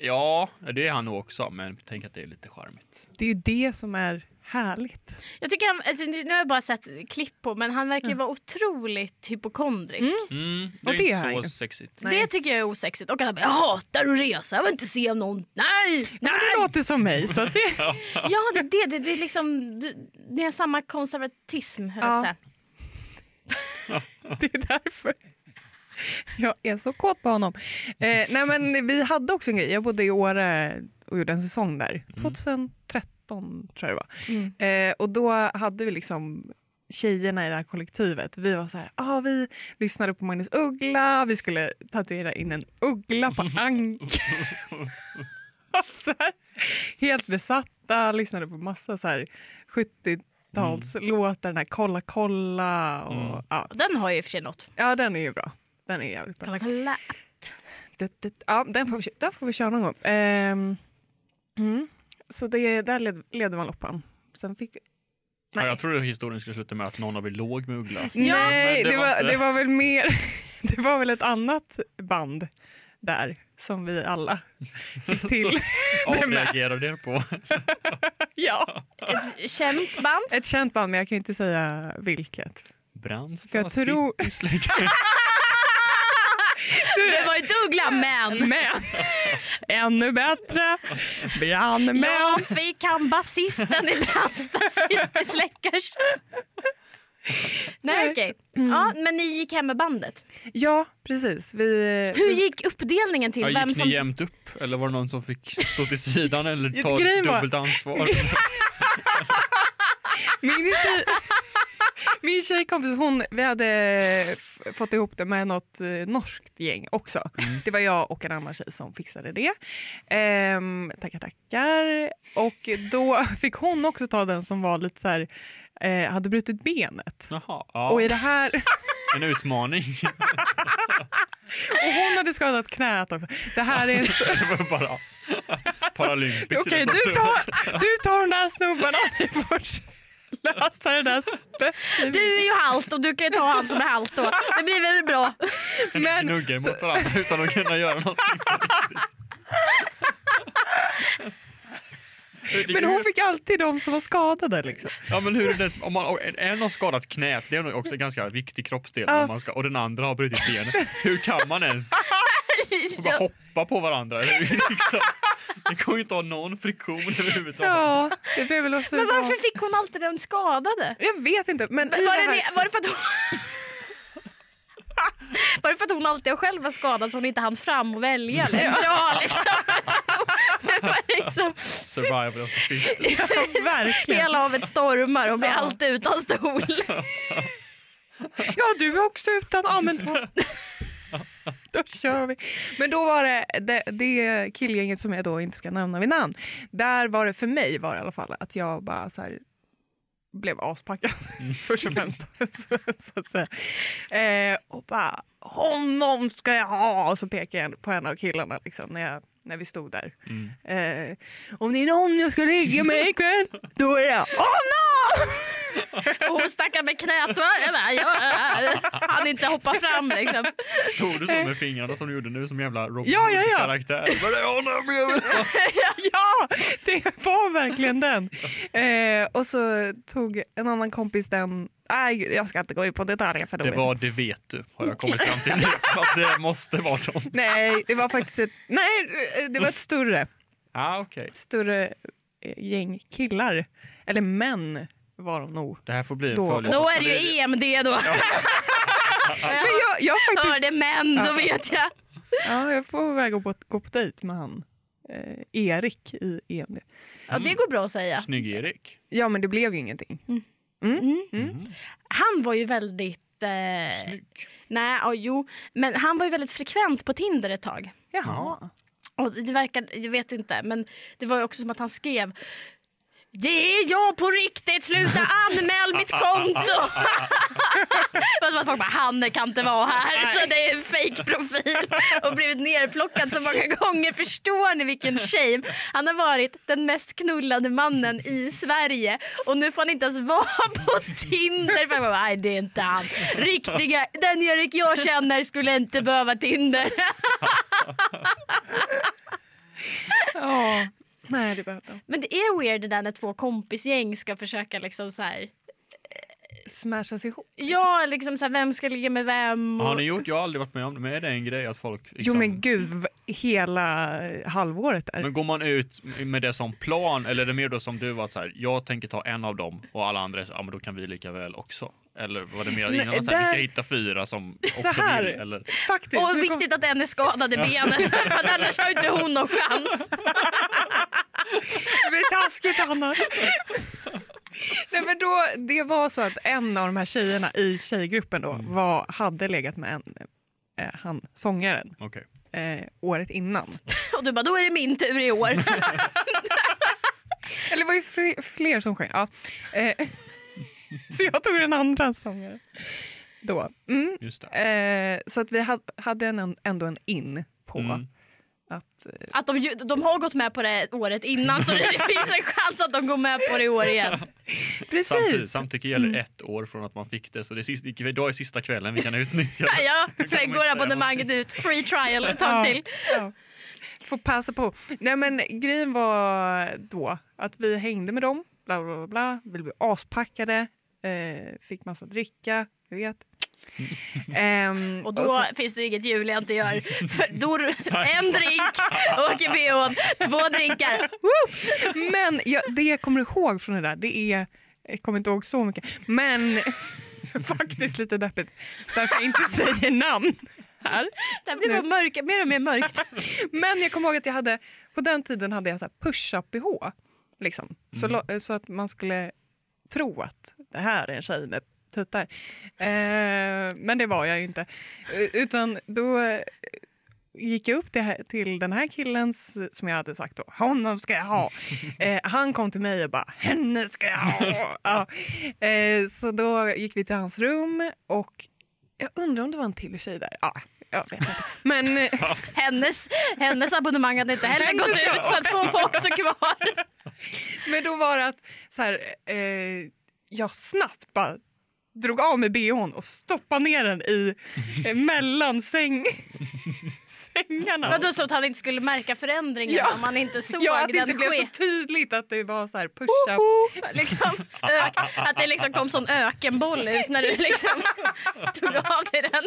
Ja, det är han nog också, men tänk att det är lite charmigt. Det är ju det som är härligt. Jag tycker han, alltså, nu har jag bara sett klipp på men han verkar ju vara otroligt hypokondrisk. Mm, det Och är det är inte han så sexigt. Nej. Det tycker jag är osexigt. Och att han bara, jag hatar att resa, jag vill inte se någon. Nej, Men nej. det låter som mig. Så att det, Ja, det är det. Det, det, är liksom, det är samma konservatism, höll Ja. Det är därför jag är så kåt på honom. Eh, nej men vi hade också en grej. Jag bodde i Åre och gjorde en säsong där. 2013 tror jag det var. Mm. Eh, och då hade vi liksom tjejerna i det här kollektivet. Vi var så här, ah, vi lyssnade på Magnus Uggla, vi skulle tatuera in en uggla på ankeln. här, helt besatta, lyssnade på massa så här 70-talslåtar, den här Kolla kolla. Och, Mm. ja. Den har ju i och för sig något. Ja, den är ju bra. Den är jävligt bra. Det, ja, den får vi, den får vi köra någon gång. Ehm, mm. Så det, där led, ledde man loppan. Sen fick vi... Ja, jag trodde historien skulle sluta med att någon av er låg med Uggla. Nej, det det, var inte. det var väl mer... Det var väl ett annat band där som vi alla fick till. Avreagerade er på. ja. Ett känt band. Ett känt band, men jag kan ju inte säga vilket. Brandsta jag tror- City. Det var ju Uggla, men Men ännu bättre, brandmän. jag fick han basisten i Brandsta City Släckers. Nej, okej. Ja, men ni gick hem med bandet. Ja, precis. Vi, Hur gick uppdelningen till? Ja, Vem gick som... ni jämnt upp eller var det någon som fick stå till sidan eller ta dubbelt ansvar? Min, tjej, min tjejkompis, hon, vi hade fått ihop det med något eh, norskt gäng också. Det var jag och en annan tjej som fixade det. Ehm, tackar, tackar. Och då fick hon också ta den som var lite så här, eh, hade brutit benet. Jaha, ja. Och i det här, en utmaning. och hon hade skadat knät också. Det här är det var bara Paralympics. Okej, så. du, tar, du tar de där snubbarna. Ni lösa det där. Du är ju halt och du kan ju ta han som är halt då. Det blir väl bra. Men- Gnugga mot varandra utan att kunna göra någonting Men hon fick alltid de som var skadade. Liksom. Ja men hur är det, om man, en har skadat knät, det är nog också en ganska viktig kroppsdel, när man ska, och den andra har brutit benet. Hur kan man ens bara hoppa på varandra? Liksom, det ju inte att ha någon friktion överhuvudtaget. Ja, det blev väl också Men bra. varför fick hon alltid den skadade? Jag vet inte. Men Var i det, det här... var det för att hon... Var det för att hon alltid själv var skadad så hon inte hann fram och välja? Eller? Bra liksom. Det var liksom Survival of the fittest. Ja, verkligen. hela havet stormar, hon blir alltid utan stol. Ja, du är också utan. Ja, men då... kör vi. Men då var det, det, det killgänget som jag då inte ska nämna vid namn. Där var det för mig var det i alla fall att jag bara så här blev aspackad först och främst. så, så att säga. Eh, och bara honom ska jag ha! Och så pekade jag på en av killarna liksom, när, jag, när vi stod där. Mm. Eh, om det är någon jag ska ligga med ikväll, då är det honom! Och hon stackar med knät. Jag bara, jag hann inte hoppa fram liksom. Stod du så med fingrarna som du gjorde nu som jävla Robin Ja, ja, ja. karaktär? Ja, det var verkligen den. Eh, och så tog en annan kompis den. Nej, jag ska inte gå in på detaljer. För Det var det vet du, har jag kommit fram till nu. Att det måste vara dem. Nej, det var faktiskt ett, nej, det var ett större, Ah, okej. större eh, gäng killar. Eller män var de nog. Det här får bli en Då-. Då är det ju EMD då. Men jag, jag, faktiskt, Hörde män, då vet jag. ja, jag får väg att gå, på dejt med han eh, Erik i EMD. Ja, det går bra att säga. Snygg-Erik. Ja, men det blev ju ingenting. Han var ju väldigt... Eh, Snygg. nej, ja, jo. Men han var ju väldigt frekvent på Tinder ett tag. Jaha. Och det verkar, jag vet inte, men det var ju också som att han skrev det är jag på riktigt, sluta anmäl mitt konto! det var som att folk bara, han kan inte vara här, så det är en fake profil och blivit nerplockad så många gånger. Förstår ni vilken shame? Han har varit den mest knullade mannen i Sverige och nu får han inte ens vara på Tinder. För jag bara, Nej, det är inte han. Riktiga, den Erik jag känner skulle inte behöva Tinder. Nej, det behövde. Men det är weird det där när två kompisgäng ska försöka liksom så här. Smashas ihop. Ja, liksom så här, vem ska ligga med vem? Har Och, ni gjort? Jag har aldrig varit med om det, men är det en grej att folk... Jo Liksom, men gud, v- hela halvåret där. Men går man ut med det som plan eller är det mer då som du var att så här, jag tänker ta en av dem och alla andra ja men då kan vi lika väl också? Eller var det mer Nej, innan så här, vi där- ska hitta fyra som också här. vill? Eller? Faktiskt. och nu kom- viktigt att en är skadad i benet, för att annars har inte hon någon chans. Det blir taskigt annars. Nej, men då, det var så att en av de här tjejerna i tjejgruppen då var, hade legat med en, eh, han, sångaren Okej. eh, året innan. Och du bara, då är det min tur i år. Eller det var ju fler, fler som sjöng. Ja. Eh, så jag tog den andra sångaren. Då. Mm. Just det. Eh, så att vi hade, hade en, ändå en in på Mm. att... Eh, Att de, de har gått med på det året innan så det finns en chans att de går med på det i år igen. precis! Samtidigt, samtycke gäller ett år från att man fick det, så det är sista, idag är sista kvällen vi kan utnyttja det. Ja, sen går abonnemanget ut. Free trial ett tag till. Ja. Får passa på. Nej men grejen var då att vi hängde med dem, bla bla bla, bla. vi blev aspackade, eh, fick massa dricka, jag vet. Ehm, Och då så- finns det inget Julia inte gör. För då, en drink, åker bhn, två drinkar. men ja, det jag kommer ihåg från det där, det är, jag kommer inte ihåg så mycket, men faktiskt lite deppigt, därför jag inte säger namn här. Det här blir bara mörk, mer och mer mörkt. Men jag kommer ihåg att jag hade, på den tiden hade jag så här push-up-bh. Liksom. Så, lo- så att man skulle tro att det här är en tjej med tuttar. Eh, men det var jag ju inte. Eh, Utan då eh, gick jag upp till, till den här killens, som jag hade sagt då, honom ska jag ha. Eh, han kom till mig och bara, henne ska jag ha. Ja. Eh, så då gick vi till hans rum och jag undrar om det var en till tjej där. Ja, jag vet inte. Men eh, Hennes, hennes abonnemang hade inte heller gått ut så att hon var också kvar. Men då var det att så här, eh, jag snabbt bara drog av mig bhn och stoppade ner den i eh, mellan säng, sängarna. Vadå så att han inte skulle märka förändringen Ja. om man inte såg Ja, att det inte blev ske? så tydligt att det var så här push-up. Liksom, att det liksom kom sån ökenboll ut när du liksom tog av dig den.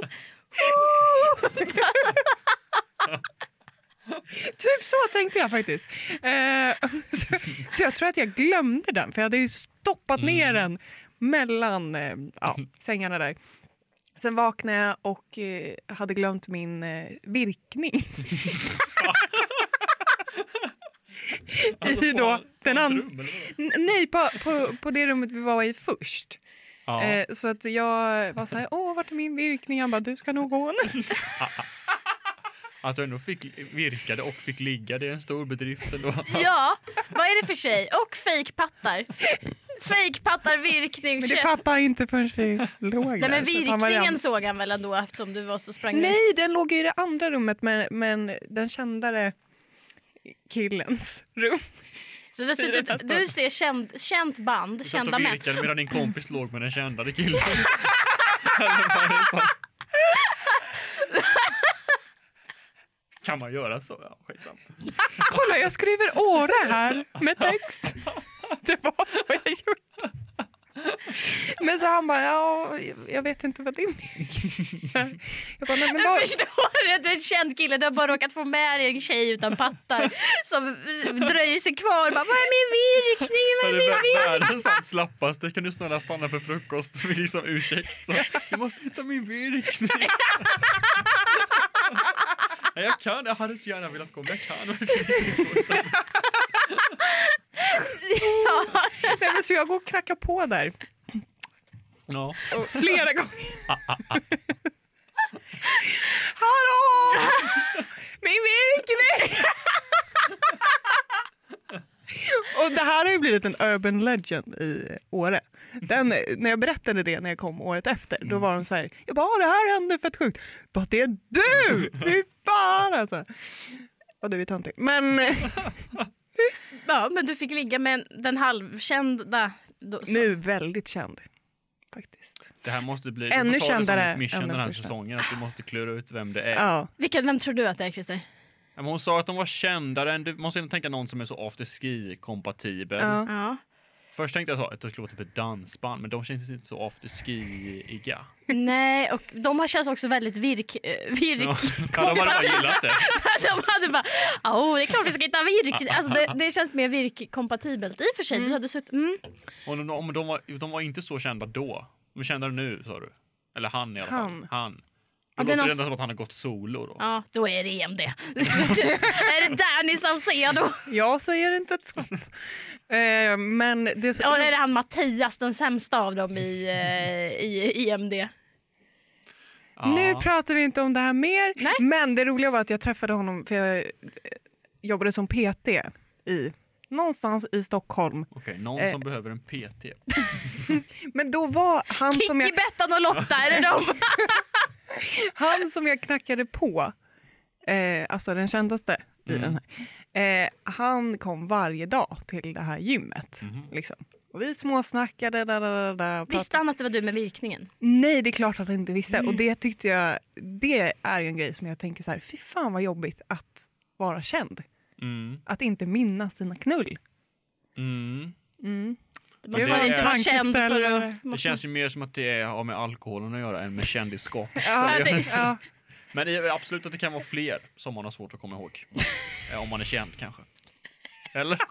Typ så tänkte jag faktiskt. Eh, så, så jag tror att jag glömde den, för jag hade ju stoppat ner den mellan eh, ja, sängarna där. Sen vaknade jag och eh, hade glömt min eh, virkning. I då den andra... Nej, på, på, på det rummet vi var i först. Ja. Eh, så att jag var så här, åh, vart är min virkning? Han bara, du ska nog gå nu. Att du ändå fick virkade och fick ligga, det är en stor bedrift ändå. Ja, vad är det för tjej? Och fejkpattar. Fejkpattar, virkning, Men det fattar jag inte förrän vi låg Nej där, men virkningen såg han väl ändå eftersom du var så sprang Nej, den låg i det andra rummet, men, men den kändare killens rum. Så du, ser, du, du ser känd, känt band, Du satt kända och män. virkade medan din kompis låg med den kändare killen. Eller var det så? Kan man göra så? Ja, skitsamma. Kolla, jag skriver Åre här med text. Det var så jag gjorde. Men så han bara, ja, jag vet inte vad din virkning är. Jag bara, nej men Jag vad... förstår att du är en känd kille, du har bara råkat få med dig en tjej utan pattar som dröjer sig kvar. Bara, vad är min virkning? Vad är min det världens sån slappaste. Kan du snälla stanna för frukost? Liksom ursäkt. Så, jag måste hitta min virkning. Nej, jag kan, jag hade så gärna velat gå, men jag kan verkligen inte. Nej, men så jag går och knackar på där Ja. och flera gånger. Hallå! Min virkning! Och det här har ju blivit en urban legend i Åre. Den, när jag berättade det när jag kom året efter, då var de så här, jag bara, "Ah, det här hände fett sjukt. Bara, det är du! Fy fan alltså. Och du är töntig. Men Ja, men du fick ligga med den halvkända. Då, nu väldigt känd. Faktiskt. Det här måste bli Ännu kändare än den den här första. säsongen. Att du måste klura ut vem det är. Ja. Vilken, vem tror du att det är Christer? Ja, hon sa att de var kändare än, du måste tänka någon som är så afterski-kompatibel. Ja. Ja. Först tänkte jag så att det skulle vara typ ett dansband, men de känns inte så afterski-iga. Nej, och de har känns också väldigt virk... eh, virk Ja, de hade bara gillat det. de hade bara, åh det är klart vi ska hitta virk. Alltså det, det känns mer virkkompatibelt. I och för sig, du hade suttit... Mm. Och de, de, de, var, de var inte så kända då. De är kändare nu, sa du? Eller han i alla fall. Han. Han. Det låter någon- ändå som att han har gått solo då. Ja, då är det EMD. är det Danny Saucedo? Jag säger inte ett skott. eh, men det är så... Ja, det är han Mattias, den sämsta av dem i, eh, i EMD. Ja. Nu pratar vi inte om det här mer. Nej. Men det roliga var att jag träffade honom för jag eh, jobbade som PT i någonstans i Stockholm. Okej, någon Eh. som behöver en PT. Men då var han som Kikki, jag, Bettan och Lotta, är det de? han som jag knackade på, eh, alltså den kändaste i Mm. den här, eh, han kom varje dag till det här gymmet. Mhm. Liksom. Och vi småsnackade. Da, da, da, da, och Visste han att det var du med virkningen? Nej, det är klart att han inte visste. Mm. Och det tyckte jag, det är ju en grej som jag tänker så här, fy fan vad jobbigt att vara känd. Mm. Att inte minnas sina knull. Mm. Det måste man inte vara känd för att... Det känns ju mer som att det har med alkoholen att göra än med kändisskap. Ja, det- ja. Men det är absolut att det kan vara fler som man har svårt att komma ihåg. Eh, Om man är känd kanske. Eller?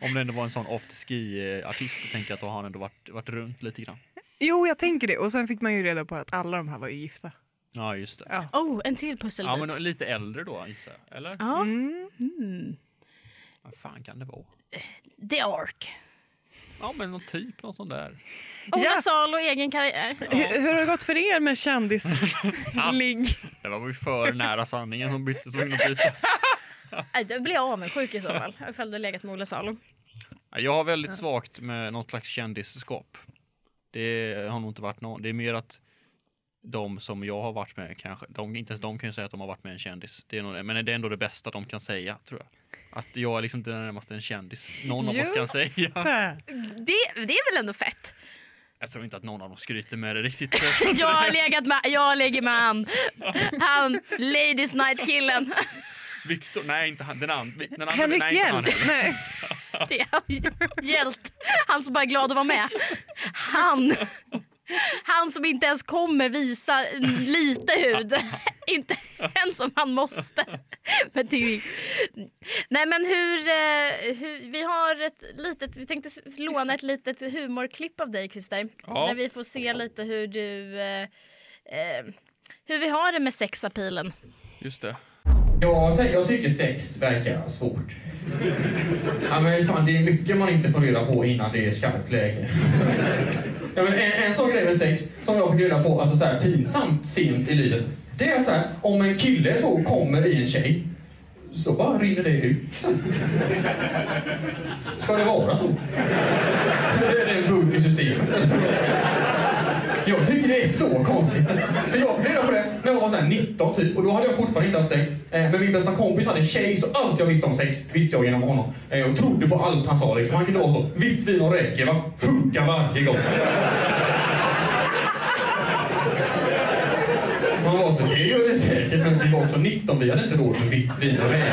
Om det ändå var en sån afterski-artist, då tänker jag att då har han ändå varit, varit runt lite grann. Jo, jag tänker det. Och sen fick man ju reda på att alla de här var ju gifta. Ja, just det. Ja. Oh, en till Ja, pusselbit. men lite äldre då gissar jag. Eller? Ja. Mm. Mm. Vad fan kan det vara? The Ark. Ja, men någon typ, något sånt där. Ola Ja. Salo, egen karriär. Hur, hur har det gått för er med kändisligg? Det var väl för nära sanningen som bytte, tvungen att byta. Då blir jag avundsjuk i så fall. Ifall du legat med Ola Salo. Ja, Jag har väldigt svagt med något slags kändisskap. Det har nog inte varit någon. Det är mer att de som jag har varit med kanske, de, inte ens de kan ju säga att de har varit med en kändis. Det är nog, det. men det är ändå det bästa de kan säga, tror jag. Att jag är liksom inte närmast en kändis. Någon av oss kan säga. det. Det, det är väl ändå fett? Jag tror inte att någon av dem skryter med det riktigt. Jag har legat med, jag ligger med han. Han, Ladies Night-killen. Viktor, nej inte han, den andra. Den andra Henrik nej, inte han. Nej. Det är Hjält. Han som bara är glad att vara med. Han. Han som inte ens kommer visa lite hud. Inte ens som han måste. Men det är. Nej men hur, eh, hur... Vi har ett litet... Vi tänkte låna ett litet humorklipp av dig Christer. Ja. Där vi får se lite hur du... Eh, eh, hur vi har det med sexapilen. Just det. Jag, jag tycker sex verkar svårt. Ja, men fan, det är mycket man inte får reda på innan det är skarpt läge. Ja, men en, en sån grej med sex som jag fick reda på alltså, så här, pinsamt sent i livet. Det är att så här, om en kille så kommer i en tjej så bara rinner det ut. Ska det vara så? Det är en bugg i systemet. Jag tycker det är så konstigt. För jag fick reda på det när jag var så här 19 typ och då hade jag fortfarande inte haft sex. Eh, men min bästa kompis hade en tjej så allt jag visste om sex visste jag genom honom. Eh, och trodde på allt han sa liksom. Han kunde vara så. Vitt vin och räcker va? Funkar varje gång. Man var så, det gör det säkert men vi var också 19, vi hade inte råd med vitt vin och räkor.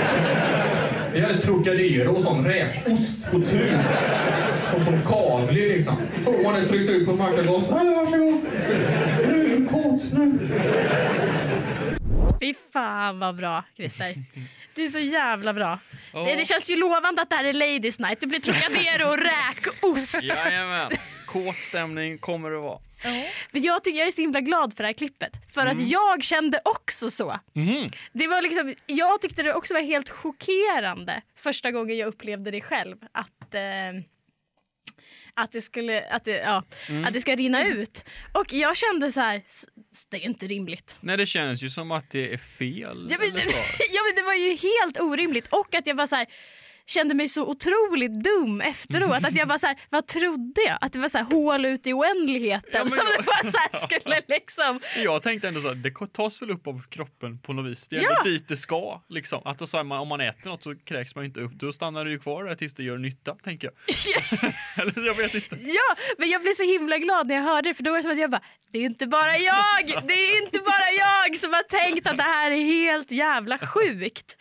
Vi hade Trocadero och sån räkost på tur. Och från Kavli liksom. Tog man det, tryckte ut på. Nej, varsågod. Nu är du kåt nu. Fy fan vad bra Christer. Det är så jävla bra. Det, det känns ju lovande att det här är Ladies Night. Det blir Trocadero och räkost. Jajamän. Kåt stämning kommer det vara. Men jag, tycker, jag är så himla glad för det här klippet. För att jag kände också så. Mhm. Det var liksom, jag tyckte det också var helt chockerande första gången jag upplevde det själv. Att, eh, att, det, skulle, att, det, ja, att det ska rinna ut. Och jag kände så här, "S- det är inte rimligt. Nej, det känns ju som att det är fel. Ja men, ja, men det var ju helt orimligt. Och att jag var så här, kände mig så otroligt dum efteråt. Att jag bara så här, vad trodde jag? Att det var så här, hål ut i oändligheten. Ja, som jag- det bara så här skulle liksom... Jag tänkte ändå så här, det tas väl upp av kroppen på något vis. Det är ändå Ja. dit det ska. Liksom. Att då, så här, om man äter något så kräks man inte upp. Då stannar det ju kvar där tills det gör nytta, tänker jag. Eller jag vet inte. Ja, men jag blev så himla glad när jag hörde det för då var det som att jag bara, det är inte bara jag, det är inte bara jag som har tänkt att det här är helt jävla sjukt.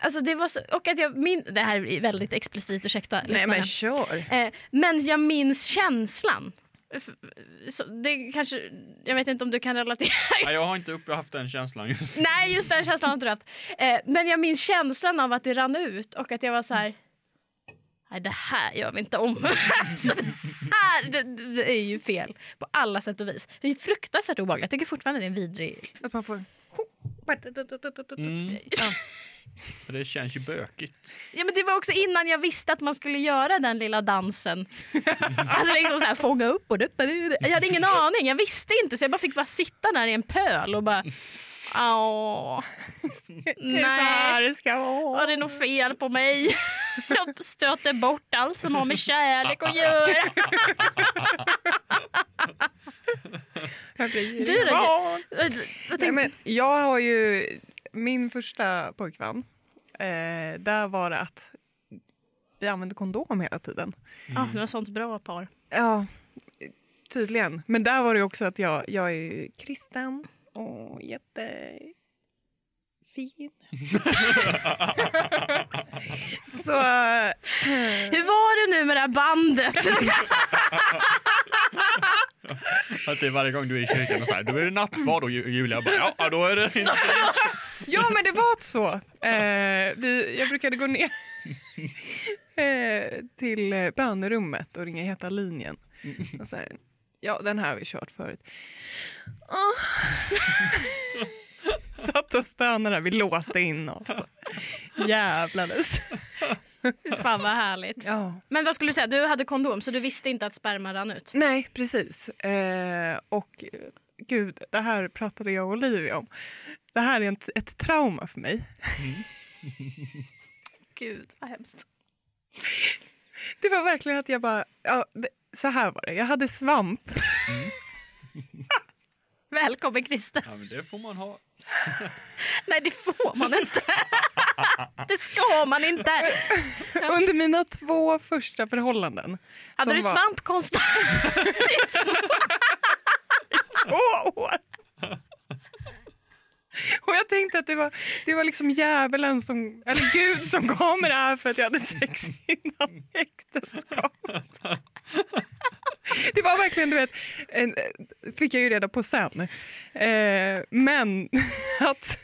Alltså det var så, och att jag min, det här är väldigt explicit, ursäkta Nej lyssnarna. men kör. eh, men jag minns känslan. Så det kanske, jag vet inte om du kan relatera. Nej, jag har inte upp, jag har haft den känslan just. Nej, just den känslan har inte du haft. Eh, men jag minns känslan av att det rann ut och att jag var så här. Nej, det här gör vi inte om. så det här det, det är ju fel på alla sätt och vis. Det är fruktansvärt obehagligt. Jag tycker fortfarande det är en vidrig... Att man får... Mm. För Det känns ju bökigt. Ja, men det var också innan jag visste att man skulle göra den lilla dansen. Alltså liksom så här, fånga upp och... Jag hade ingen aning, jag visste inte så jag bara fick bara sitta där i en pöl och bara... Åh, Det är så här nej, det ska vara. var det något fel på mig? Jag stöter bort allt som har med kärlek att göra. Du då? Vad Nej, men jag har ju min första pojkvän. Eh, där var det att vi använde kondom hela tiden. Ja, det var sånt bra par. Ja, tydligen. Men där var det också att jag, jag är kristen och jättefin. Så eh, Hur var det nu med det här bandet? Att det är varje gång du är i kyrkan och så här, då är det nattvard och Ju- Julia bara, ja då är det inte Ja, men det var så. Eh, vi, jag brukade gå ner eh, till bönerummet och ringa Heta linjen. Och så här, ja, den här har vi kört förut. Åh. Satt och stönade där, vi låste in oss. Jävlades. Fan vad härligt. Ja. Men vad skulle du säga, du hade kondom så du visste inte att sperma rann ut? Nej, precis. Eh, och eh, gud, det här pratade jag och Olivia om. Det här är ett, ett trauma för mig. Gud vad hemskt. Det var verkligen att jag bara, ja, det, så här var det. Jag hade svamp. Välkommen Christer. Ja men det får man ha. Nej det får man inte. Det ska man inte. Under mina två första förhållanden. Hade du var svamp konstant? Två år! Och jag tänkte att det var, det var liksom djävulen som, eller Gud som gav mig det här för att jag hade sex innan äktenskap. Det var verkligen, du vet, fick jag ju reda på sen. Eh, men att,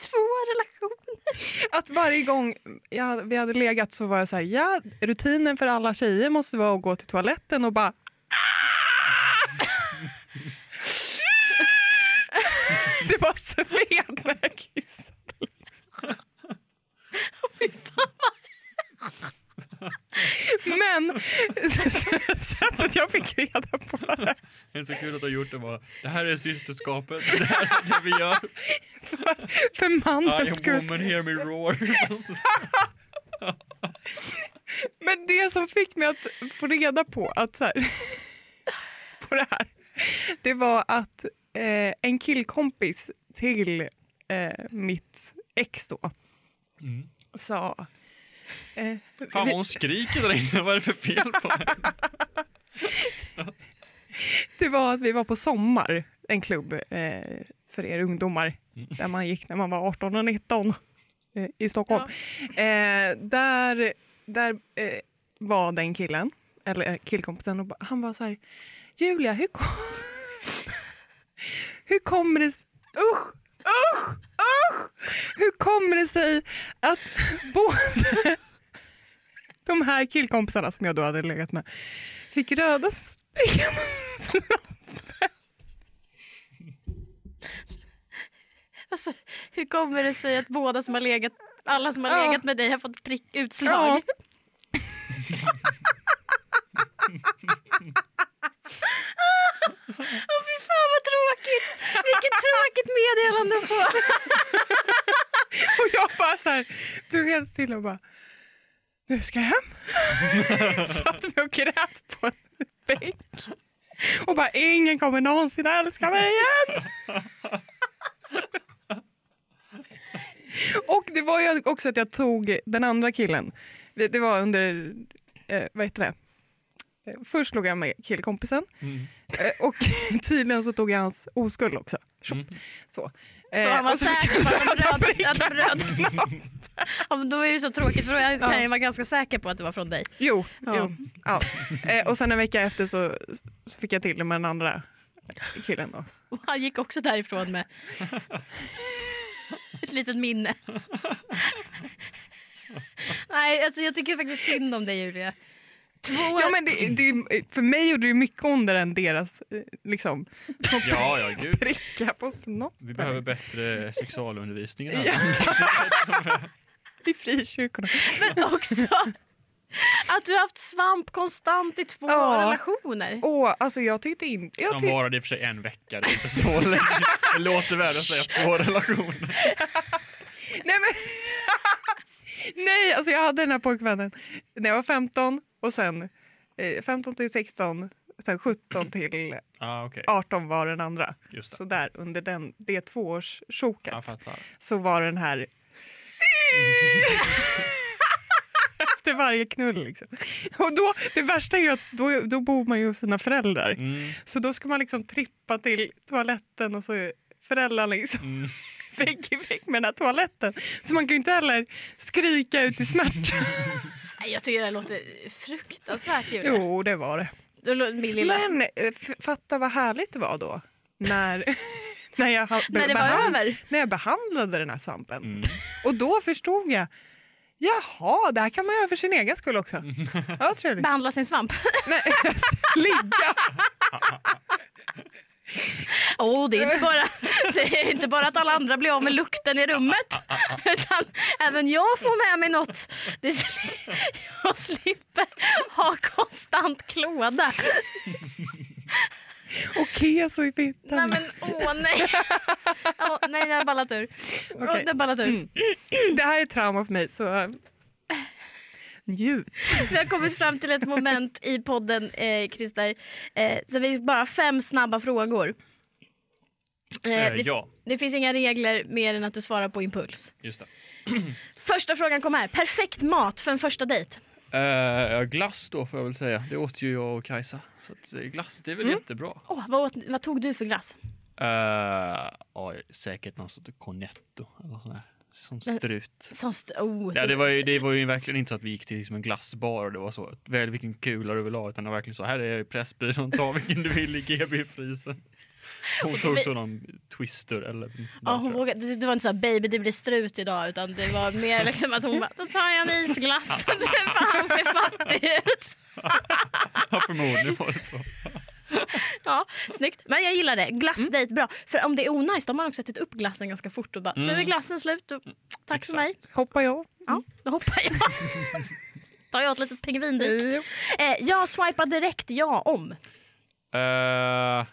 Två relationer. att varje gång jag, vi hade legat så var jag så här, ja, rutinen för alla tjejer måste vara att gå till toaletten och bara Det var sved när jag kissade. Men sättet jag fick reda på det Det är så kul att du har gjort det bara, det här är systerskapet, det här är det vi gör. för I mannens skull. woman, hear me roar. Men det som fick mig att få reda på att så här, på det här, det var att eh, en killkompis till eh, mitt ex då Mm. sa... Eh, Fan vad hon skriker där inne, vad är det för fel på henne? Det var att vi var på Sommar, en klubb eh, för er ungdomar, där man gick när man var 18 och 19 eh, i Stockholm. Eh, där där eh, var den killen, eller eh, killkompisen, och han var så här, Julia, hur, kom... hur kommer det... s- Usch, usch, Hur kommer det sig att både de här killkompisarna som jag då hade legat med fick röda snoppar? Alltså, hur kommer det sig att båda som har legat, alla som har Ja. legat med dig har fått prick, utslag? Ja. Åh fy fan vad tråkigt! Vilket tråkigt meddelande att få. Och jag bara så här, helt stilla och bara, nu ska jag hem. Satt mig och grät på en bänk. Och bara, ingen kommer någonsin älska mig igen. Och det var ju också att jag tog den andra killen. Det, var under, eh, vad heter det? Först låg jag med killkompisen Mm. eh, och tydligen så tog jag hans oskuld också. Mm. Så. Så han var säker på att de röda att de på röd. snoppen. Ja, men då är det så tråkigt för då kan Ja. jag vara ganska säker på att det var från dig. Jo, Ja. jo. Ja. Eh, och sen en vecka efter så, så fick jag till det med den andra killen. Då. Och han gick också därifrån med ett litet minne. Nej, alltså jag tycker faktiskt synd om dig Julia. Två Ja, men det, det, för mig gjorde det mycket ondare än deras eh, liksom, Ja, ja, gud. pricka på snoppen Vi behöver bättre sexualundervisning i det Ja. i frikyrkorna. Men också att du har haft svamp konstant i två Ja. relationer. Åh, alltså jag tyckte inte... Jag De varade i och för sig en vecka, det är inte så länge. Det låter värre att säga två relationer. nej, men, nej, alltså jag hade den här pojkvännen när jag var 15 och sen eh, 15 till 16, sen 17 till Ah, okej. 18 var den andra. Så där under den, det tvåårssjoket så var den här efter varje knull. Liksom. Och då, det värsta är att då, då bor man ju hos sina föräldrar. Mm. Så då ska man liksom trippa till toaletten och så är föräldrarna liksom Mm. vägg i vägg med den här toaletten. Så man kan ju inte heller skrika ut i smärta. Nej, Jag tycker det låter fruktansvärt Julia. jo, det var det. Men eh, fatta vad härligt det var då. När, när, jag, När det var över. när jag behandlade den här svampen. Mm. Och då förstod jag, jaha, det här kan man göra för sin egen skull också. Ja, trevligt. Behandla sin svamp. Nej, ligga. Oh, det, är inte bara, det är inte bara att alla andra blir av med lukten i rummet. Utan även jag får med mig något. Det, slipper ha konstant klåda. Och keso i Nej fittan. men åh nej. Åh, nej, det har ballat ur. Okej. Det har ballat ur. Mm. Det här är trauma för mig, så äh, njut. Vi har kommit fram till ett moment i podden, eh, Christer. Eh, så vi bara fem snabba frågor. Eh, Eh, det, ja, det finns inga regler mer än att du svarar på impuls. just det. Första frågan kommer här. Perfekt mat för en första dejt? Uh, glass då får jag väl säga. Det åt ju jag och Kajsa. Så att, eh, glass, det är väl Mm. jättebra. Åh, vad, åt, vad tog du för glass? Uh, oj, säkert någon sorts cornetto eller sån här. Som strut. Som st- oh, Ja, det, var ju, det var ju verkligen inte så att vi gick till liksom en glassbar och det var så, välj vilken kula du vill ha, utan det var verkligen så, här är Pressbyrån, ta vilken du vill i GB-frysen. Hon tog vi- så någon twister eller Ja, hon vågade, du, du var inte så här, baby det blir strut idag utan det var mer liksom att hon bara, då tar jag en isglass. Det fan, han ser fattig ut. Ja, förmodligen var det så. Ja, snyggt. Men jag gillar det. Glassdejt, bra. För om det är onajs då har man också ätit upp glassen ganska fort och bara, nu är glassen slut. Och, tack för mig. Hoppar jag. Ja, då hoppar jag. Tar jag ett litet pingvindyk. Jo. Eh, jag swipar direkt ja om. Uh,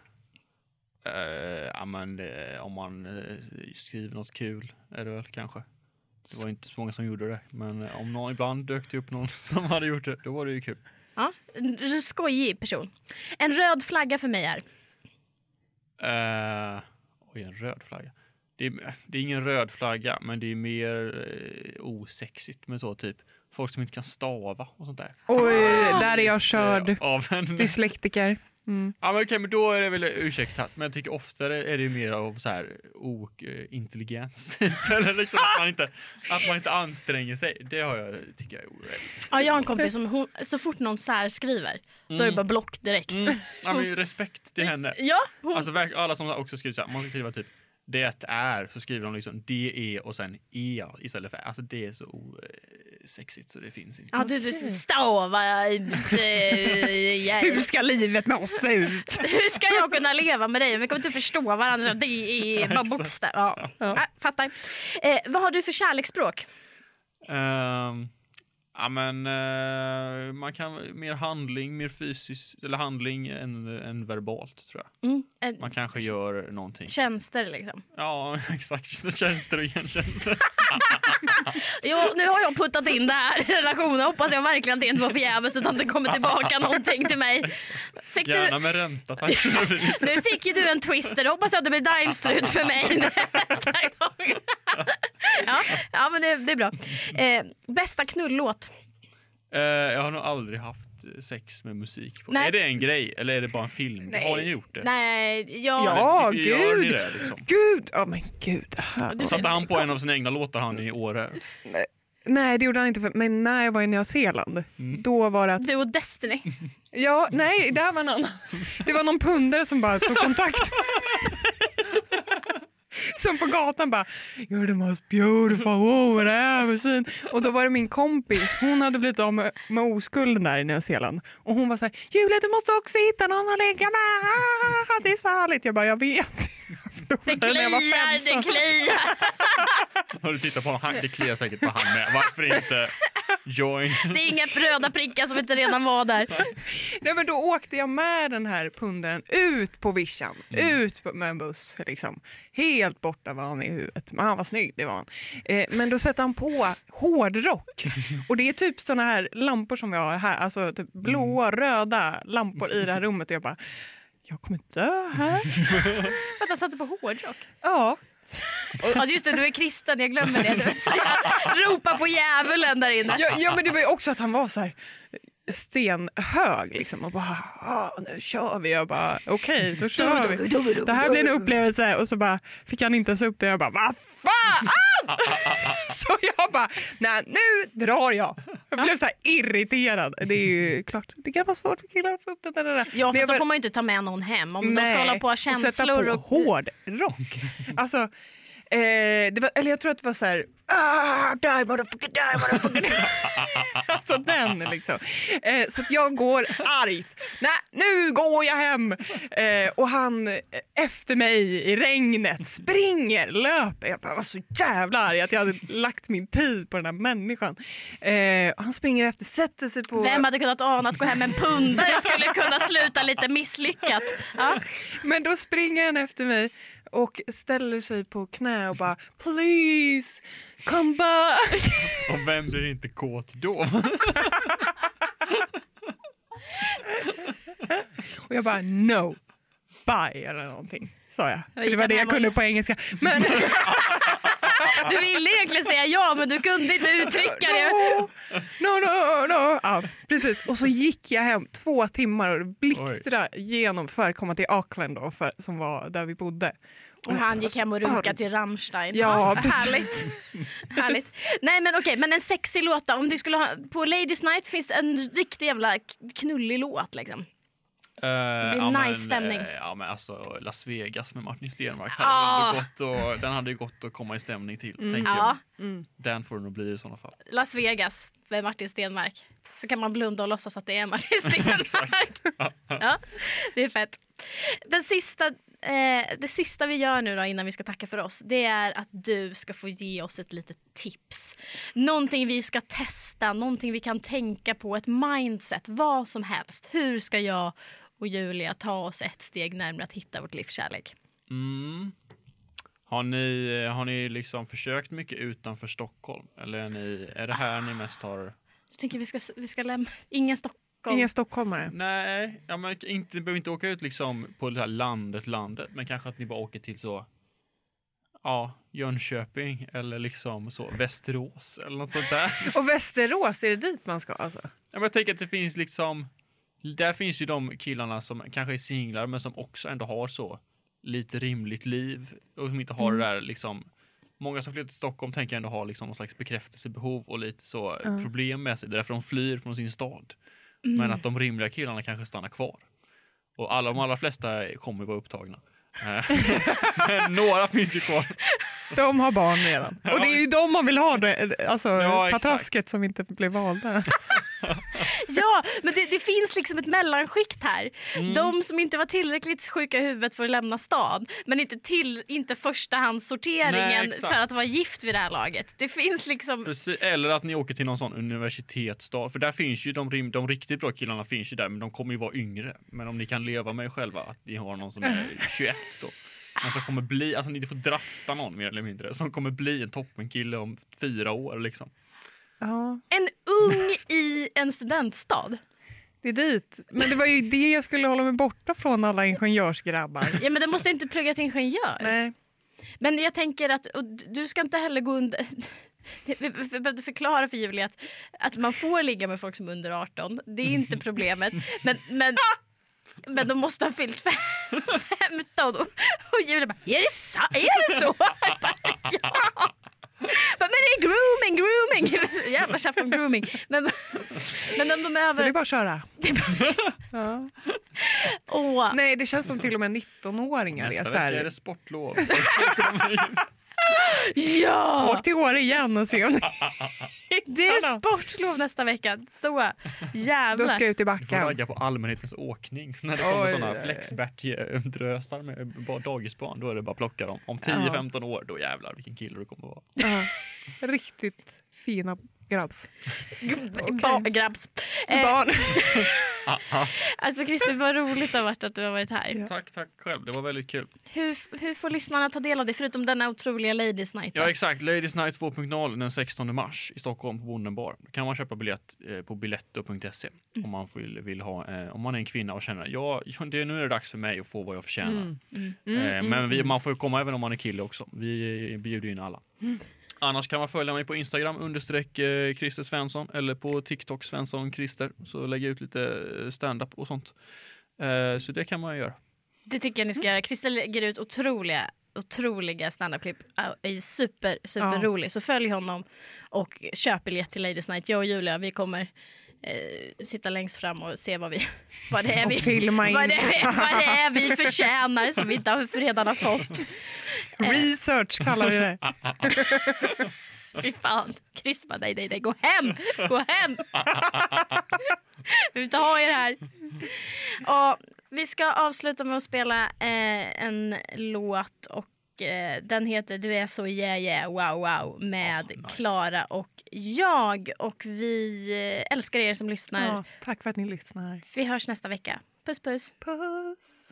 uh, ja, men det, om man eh, skriver något kul är det väl kanske. Det var inte så många som gjorde det, men eh, om någon ibland dök det upp någon som hade gjort det, då var det ju kul. Ja, en skojig person. En röd flagga för mig är. Uh, oj, en röd flagga. Det är, det är ingen röd flagga, men det är mer eh, osexigt med så typ folk som inte kan stava och sånt där. Oj, där är jag körd. Eh, Av en, Dyslektiker. Mm. ja, men okej, men då är det väl ursäktat. Men jag tycker oftare är det ju mer av så här ointelligens. Eller liksom att man, inte, att man inte anstränger sig. Det har jag, tycker jag är orätt. Ja, jag har en kompis som hon, så fort någon särskriver, då är det bara block direkt. Mm. Ja, men respekt till henne. Ja, hon, Alltså alla som också skriver så här, man ska skriva typ Det är, så skriver de liksom DE och sen E istället för Alltså det är så osexigt så det finns inte. Ja, du, du stavar ut... eh, jag- Hur ska livet med oss se ut? Hur ska jag kunna leva med dig om vi kommer inte förstå varandra? Det är bara bokstäver. Ja. Ja. fattar. Eh, vad har du för kärleksspråk? Ehm, ja men eh, man kan mer handling, mer fysiskt, eller handling än, än verbalt tror jag. Mm. eh, Man kanske gör någonting. Tjänster liksom. Ja, exakt. Tjänster och gentjänster. Jo, nu har jag puttat in det här i relationen. Hoppas jag verkligen att det inte var förgäves utan det kommer tillbaka någonting till mig. Fick du, Gärna med ränta tack. nu fick ju du en twister. Hoppas jag att det blir Daimstrut för mig nästa gång. Ja, ja men det, det är bra. Eh, bästa knullåt? Eh, jag har nog aldrig haft sex med musik på. Nej. Är det en grej eller är det bara en film? Nej. Har ni gjort det? Nej, jag... Ja, ni gud. det, liksom? Gud! Ja men gud. Du- Satte han på en av sina egna låtar han i Åre? Nej det gjorde han inte, för, men när jag var i Nya Zeeland, då var det att, Du och Destiny. ja nej det här var en annan. Det var någon pundare som bara tog kontakt Som på gatan bara You're the most beautiful woman I've ever seen. Och då var det min kompis, hon hade blivit av med, med oskulden där i Nya Zeeland. Och hon var så här, Julia du måste också hitta någon att ligga med. Det är så härligt. Jag bara, jag vet. Det När jag var kliar, 15. det kliar. Har du tittat på honom? Det kliar säkert på han med. Varför inte join? Det är inga röda prickar som inte redan var där. Nej, men då åkte jag med den här pundaren ut på vischan, Mm. ut med en buss. Liksom. Helt borta var han i huvudet. Men han var snygg, det var han. Eh, men då sätter han på hårdrock. Och det är typ såna här lampor som vi har här, alltså typ blåa, röda lampor i det här rummet. Och jag bara, jag kommer dö här. För att han satte på hårdrock. Ja. Ja just det, du är kristen, jag glömmer det. Ropar på djävulen där inne. Ja, ja, men det var ju också att han var så här stenhög liksom och bara ah, nu kör vi. Jag bara okej, då kör vi. Det här blir en upplevelse och så bara fick han inte ens upp det. Jag bara vad fan! Så jag bara nej nu drar jag. Jag blev så här irriterad. Det är ju klart, det kan vara svårt för killar att få upp det där. där. Ja, fast då får man ju inte ta med någon hem. Om de ska Nej, hålla på och ha sätta känslor på och... hård rock. Alltså, eh, var, eller jag tror att det var så här... Ah, die motherfucker, die motherfucker. alltså den liksom. Eh, så att jag går argt. Nej, nu går jag hem. Eh, och han eh, efter mig i regnet springer, löper. Jag var så jävla arg att jag hade lagt min tid på den här människan. Eh, han springer efter, sätter sig på... Vem hade kunnat ana att gå hem med en pundare skulle kunna sluta lite misslyckat? Ja. Men då springer han efter mig och ställer sig på knä och bara please come back. Och vem blir inte kåt då? Och jag bara no, bye eller någonting sa jag. För gick det var det jag kunde på engelska. Men Du ville egentligen säga ja, men du kunde inte uttrycka det. no, no, no, no. Ja, precis. Och så gick jag hem två timmar och blixtra igenom för att komma till Auckland då, för, som var där vi bodde. Och han gick hem och runkade till Rammstein. Ja, härligt. härligt. Nej men okej, men en sexig låt då? Om du skulle ha, på Ladies Night finns det en riktig jävla knullig låt liksom. Det blir nice stämning. ja men alltså Las Vegas med Martin Stenmark Ah. gått och, den hade ju gått att komma i stämning till. tänker Ja, jag. Den får det nog bli i sådana fall. Las Vegas med Martin Stenmark. Så kan man blunda och låtsas att det är Martin Stenmark. ja, det är fett. Den sista, eh, det sista vi gör nu då innan vi ska tacka för oss, det är att du ska få ge oss ett litet tips. Någonting vi ska testa, någonting vi kan tänka på, ett mindset, vad som helst. Hur ska jag och Julia ta oss ett steg närmare att hitta vårt livskärlek? Mm. Har ni, har ni liksom försökt mycket utanför Stockholm? Eller är, ni, är det här ni mest har? Jag tänker vi ska, vi ska lämna, ingen Stockholm. Inga stockholmare. Nej, ja, men inte, ni behöver inte åka ut liksom på det här landet, landet, men kanske att ni bara åker till så Ja, Jönköping eller liksom så Västerås eller något sånt där. Och Västerås, är det dit man ska alltså? Ja, men jag tänker att det finns liksom, där finns ju de killarna som kanske är singlar men som också ändå har så lite rimligt liv och som inte har det där liksom Många som flyttar till Stockholm tänker ändå ha liksom någon slags bekräftelsebehov och lite så problem med sig. Det är därför de flyr från sin stad. Men att de rimliga killarna kanske stannar kvar. Och alla, de allra flesta kommer vara upptagna. Eh, Men några finns ju kvar. De har barn redan. Och det är ju de man vill ha, det, alltså Ja, exakt. patrasket som inte blev valda. Ja, men det, det finns liksom ett mellanskikt här. Mm. De som inte var tillräckligt sjuka i huvudet för att lämna stan men inte, till, inte Nej, förstahandssorteringen exakt. för att vara gift vid det här laget. Det finns liksom... Precis, eller att ni åker till någon sån universitetsstad. För där finns ju de, de riktigt bra killarna finns ju där, men de kommer ju vara yngre. Men om ni kan leva med er själva att ni har någon som är 21 då. Men som kommer bli, alltså ni får drafta någon mer eller mindre, som kommer bli en toppenkille om fyra år liksom. Ja, En ung i en studentstad. det är dit. Men det var ju det jag skulle hålla mig borta från alla ingenjörsgrabbar. Ja, men den måste inte plugga till ingenjör. Nej. Men jag tänker att du ska inte heller gå under... Vi behövde förklara för Julia att, att man får ligga med folk som är under 18. Det är inte problemet. Men, men, men de måste ha fyllt fem- 15. Och, och Julia bara, är det, sa- är det så? Jag bara, ja. Men det är grooming, grooming. Jävla tjafs om grooming. Men, men om de är Så det är bara att köra. Ja. Åh, Nej, det känns som till och med 19-åringar är Nästa så vecka är här. det sportlov. Ja! Åk till Åre igen och se om ni Det är sportlov nästa vecka. Då Då jävlar. ska jag ut i Vi får backen. ragga på allmänhetens åkning. När det kommer sådana flexbert-drösar med ba- dagisbarn, då är det bara att plocka dem. Om Ja. 10-15 år, då jävlar vilken kille du kommer vara. Ja. Riktigt fina grabbs. Ba- grabbs. Eh, Barn. alltså Christer, vad roligt det har varit att du har varit här. Ja. Tack, tack själv. Det var väldigt kul. Hur, hur får lyssnarna ta del av det, förutom denna otroliga Ladies Night? då? Ja, exakt. Ladies Night 2.0 den 16 mars i Stockholm på Bonden bar. Då kan man köpa biljett eh, på biletto.se om man vill, vill ha, eh, om man är en kvinna och känner ja, det, nu är det dags för mig att få vad jag förtjänar. Eh, men vi, man får ju komma även om man är kille också. Vi bjuder in alla. Annars kan man följa mig på Instagram understreck eh, Christer Svensson eller på TikTok Svensson Christer så lägger jag ut lite eh, stand-up och sånt. Eh, så det kan man göra. Det tycker jag ni ska göra. Christer lägger ut otroliga otroliga standup-klipp. Är super, super Ja. rolig. Så följ honom och köp biljett till Ladies Night. Jag och Julia, vi kommer eh, sitta längst fram och se vad, vi, vad det är vi filma in. vad det, är, vad det är vi förtjänar som vi inte har, redan har fått. Research kallar vi det. Fy fan. Christer bara, nej, nej, nej, gå hem! Gå hem! vi vill inte ha er här. Och vi ska avsluta med att spela eh, en låt och eh, den heter Du är så yeah yeah wow wow med nice. Klara och jag. Och vi eh, älskar er som lyssnar. Ja, tack för att ni lyssnar. Vi hörs nästa vecka. Puss puss. Puss.